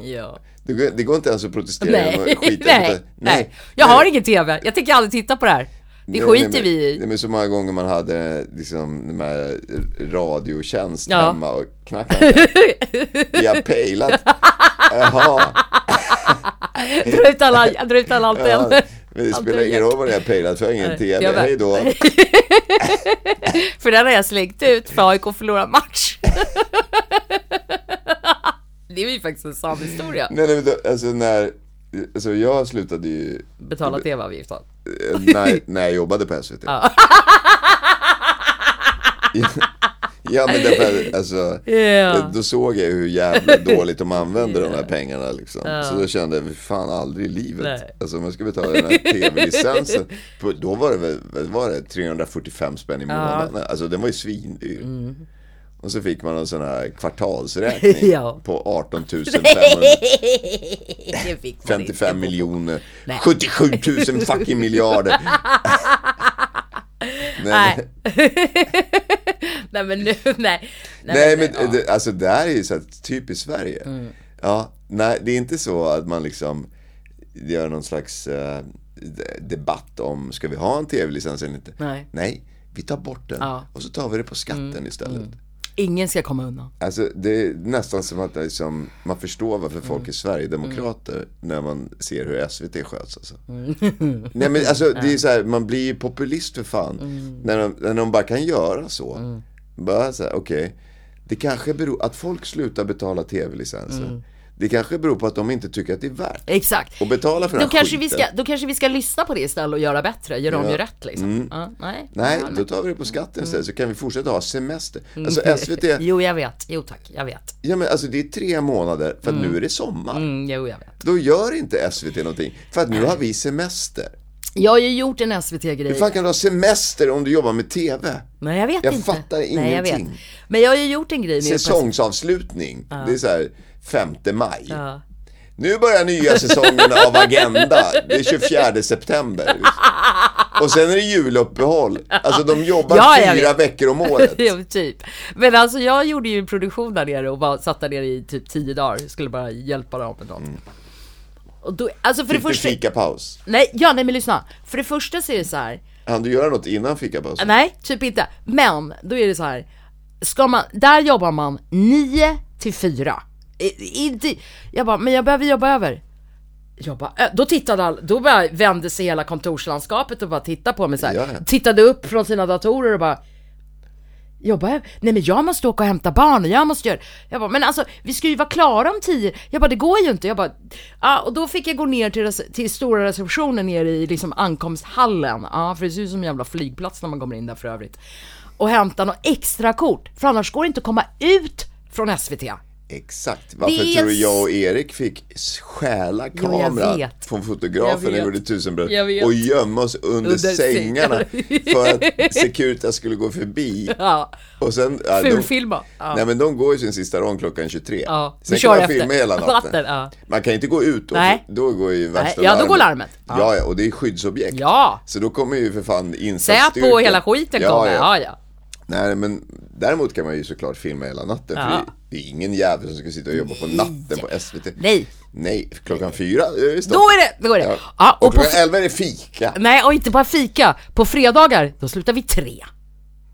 Ja. Det går, det går inte ens att protestera. Nej, skit. nej, nej. Jag har ingen tv, jag tänker aldrig titta på det här. Det skiter nej, vi men- i. Nej, men så många gånger man hade liksom de här radiotjänst Ja. hemma och knackade. Vi har pejlat. Jaha. Dra ut alla, dra ut alla Ja, antenner. Men det spelar ingen roll vad det är pejlat för, jag har ingen tv. Hej då. För den har jag slängt ut för AIK förlorar match. det är ju faktiskt en sann historia. Nej, nej, alltså när, alltså jag slutade ju Betala tv-avgiften. eh, när, när jag jobbade på SVT. Ja. ja men därför, alltså, Ja. då såg jag hur jävla dåligt de använde de här pengarna liksom. Så då kände jag, fan aldrig i livet. Nej. Alltså om man ska betala den här tv-licensen, då var det väl, var det, 345 spänn i månaden. Alltså den var ju svindyr. Mm. Och så fick man en sån här kvartalsräkning Ja. på 18 500 Det fick man 55 inte. miljoner, Nej. 77 000 fucking miljarder. Nej. nej men nu, nej. Nej men ja. Mm. det, alltså det här är ju så här typiskt Sverige. Ja, nej det är inte så att man liksom gör någon slags eh, de- debatt om, ska vi ha en tv-licens eller inte? Nej. Nej, vi tar bort den Ja. Mm. och så tar vi det på skatten istället. Ingen ska komma undan. Alltså det är nästan som att liksom, man förstår varför folk Mm. är Sverigedemokrater när man ser hur SVT sköts alltså. Nej men alltså det är så här, man blir ju populist för fan. Mm. När, de, när de bara kan göra så. Bara så här, okej. Det kanske beror, att folk slutar betala tv-licenser. Mm. Det kanske beror på att de inte tycker att det är värt Exakt. att betala för den Då här kanske, vi skiten. ska, då kanske vi ska lyssna på det istället och göra bättre, göra om Ja. ju rätt liksom. Ja, nej. Nej, Ja, då tar vi det på skatten istället så kan vi fortsätta ha semester. Alltså SVT, Jo, jag vet. Jo tack, jag vet. ja men alltså det är tre månader för att nu är det sommar. Mm, jo, jag vet. Då gör inte SVT någonting. För att nu har vi semester. Jag har ju gjort en SVT-grej. Hur fan kan du ha semester om du jobbar med TV? Nej, jag vet Jag inte. fattar Nej, jag vet. ingenting. Men jag har ju gjort en grej med Säsongsavslutning. Det är så här 5 maj. Ja. Nu börjar nya säsongen av Agenda. Det är 24 september. Och sen är det juluppehåll. Alltså de jobbar Ja, jag fyra vet. veckor om året. Jo, typ. Men alltså jag gjorde ju en produktion där nere och bara satt där nere i typ tio dagar. Skulle bara hjälpa dem med något. Och då, alltså för det Mm. Fick du första... fikapaus? Nej, ja nej men lyssna. För det första så är det så här. Hann du göra något innan fikapausen? Nej, typ inte. Men då är det så här. Ska man, där jobbar man 9 till 4. Inte, jag bara, men jag behöver jobba över. Jag bara, äh, då tittade all, då bara vände sig hela kontorslandskapet och bara tittade på mig så här. Ja. Tittade upp från sina datorer och bara Jobba över? Nej men jag måste åka och hämta barn och jag måste göra Jag bara, men alltså vi ska ju vara klara om tio Jag bara, det går ju inte Jag bara, ja och då fick jag gå ner till, till stora receptionen nere i liksom ankomsthallen Ja för det ser ut som en jävla flygplats när man kommer in där för övrigt Och hämta något extra kort För annars går det inte att komma ut från SVT Exakt. Varför är tror du jag och Erik fick stjäla Jo, jag kamera vet. från fotografen när vi gjorde tusenbröd och gömma oss under, Under sängarna för att Securitas skulle gå förbi. Ja, Och sen, ja, de, fulfilma ja. Nej men de går ju sin sista rond klockan 23. Ja, Sen kan man efter. filma hela natten. Natten, ja. Man kan inte gå ut då, Nej. då går ju värsta Nej, ja, då går larmet. Ja. ja, och det är skyddsobjekt. Ja. Så då kommer ju för fan insatsstyrkan. Säpo och hela skiten kommer, ja ja Nej men däremot kan man ju såklart filma hela natten. Ja. För det, är ingen jävel som ska sitta och jobba på natten på SVT. Nej. Nej, klockan fyra är det. Då är det, då är det. Ja. Ja, och och på, klockan elva är det fika. nej och inte bara fika, på fredagar då slutar vi tre.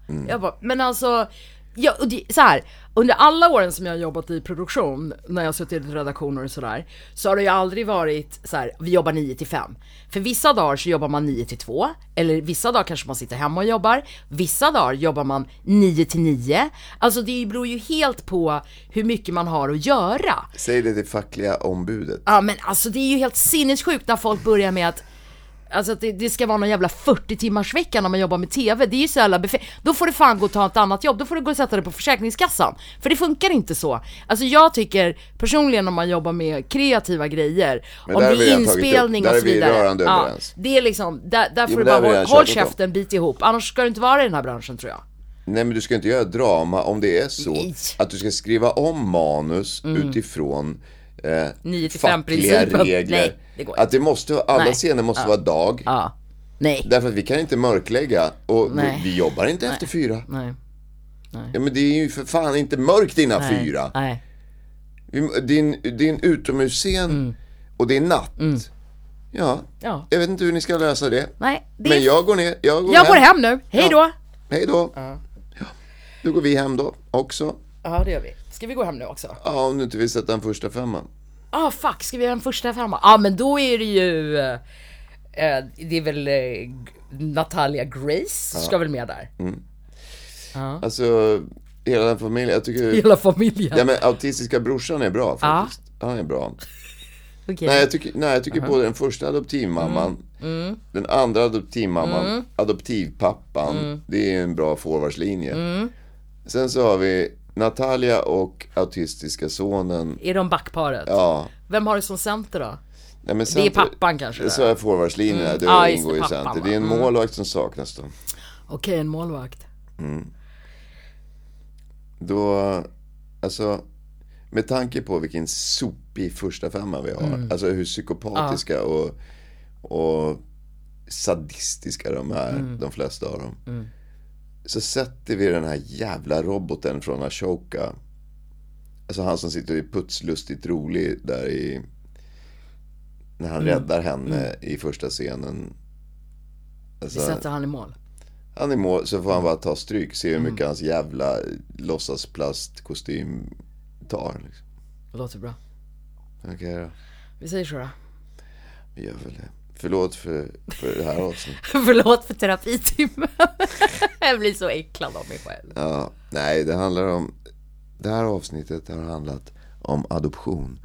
Mm. Jag bara, men alltså, ja, och det, så här, under alla åren som jag har jobbat i produktion, när jag suttit i redaktioner och sådär, så har det ju aldrig varit så här, vi jobbar 9 till 5. För vissa dagar så jobbar man 9 till 2, eller vissa dagar kanske man sitter hemma och jobbar, vissa dagar jobbar man 9 till 9. Alltså det beror ju helt på hur mycket man har att göra. Säg det till fackliga ombudet. Ja men alltså det är ju helt sinnessjukt när folk börjar med att Alltså att det, det ska vara någon jävla 40 timmars vecka när man jobbar med TV, det är ju så jävla befe- Då får du fan gå och ta ett annat jobb, då får du gå och sätta dig på Försäkringskassan. För det funkar inte så. Alltså jag tycker personligen om man jobbar med kreativa grejer, Men om det är redan tagit upp. inspelning Där och är så vi vidare. rörande ja, överens. det är liksom, där, där får Jo, du bara vi håll, käften, bit ihop. Annars ska du inte vara i den här branschen tror jag. Nej men du ska inte göra drama om det är så Nej. att du ska skriva om manus utifrån eh, 9 till 5 fackliga principen. regler. Nej, det går att det måste, alla Nej. scener måste vara dag. Ja. Nej. Därför att vi kan inte mörklägga och Nej. vi jobbar inte efter fyra. Nej. Ja men det är ju för fan inte mörkt innan Nej. fyra. Nej. Det är en, det är en utomhusscen och det är natt. Ja, Mm. Ja. jag vet inte hur ni ska lösa det. Nej. Det Men är... jag går ner, jag går jag går hem. hem nu, hej då! Hej då. Ja. Då går vi hem då också. Ja det gör vi. Ska vi gå hem nu också? Ja, om du inte vill sätta den första femman. Ah fuck, ska vi göra en första femma? Ja ah, men då är det ju... eh, Eh, det är väl eh, Natalia Grace ska väl med där. Alltså, hela den familjen, jag tycker... Hela familjen. Ja men autistiska brorsan är bra faktiskt. Han är bra. Okej. Nej jag tycker, nej, jag tycker både den första adoptivmamman, Mm. den andra adoptivmamman, adoptivpappan. Det är en bra forwardslinje. Mm. Sen så har vi Natalia och autistiska sonen. Är de backparet? Ja. Vem har det som center då? Nej, men Det är center- pappan kanske, Så är forwardslinjerna, Mm. det just ingår det, i center. va? Det är en Mm. målvakt som saknas då. Okej, en målvakt. Då, alltså, med tanke på vilken sopig första femma vi har. Mm. Alltså hur psykopatiska och, och sadistiska de är, Mm. de flesta av dem. Så sätter vi den här jävla roboten från Ashoka. Alltså han som sitter i putslustigt rolig där i... När han Mm. räddar henne i första scenen. Alltså, Vi sätter han i mål. han är mål, så får han bara ta stryk. Se hur Mm. mycket hans jävla låtsasplastkostym tar. Liksom. Det låter bra. Okej då, Vi säger så då. vi gör väl det. Förlåt för, för det här avsnittet. Förlåt för terapitimmen. jag blir så äcklad av mig själv. Ja, nej, det handlar om... Det här avsnittet har handlat om adoption.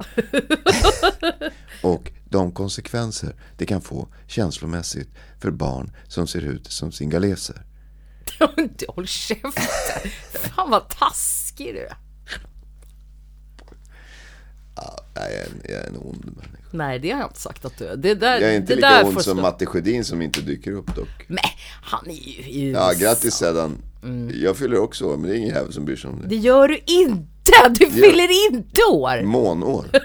Och de konsekvenser det kan få känslomässigt för barn som ser ut som singaleser. Håll käften. Fan vad taskig du är. Ja, jag, är en, jag är en ond människa. Nej, det har jag inte sagt att du är. Det där, Jag är inte det lika där ond som Matte Sjödin som inte dyker upp dock. Nej, han är ju i Ja, grattis Sedan. Jag fyller också år, men det är ingen jävel som bryr sig om det. Det gör du inte! Du fyller inte år! Månår.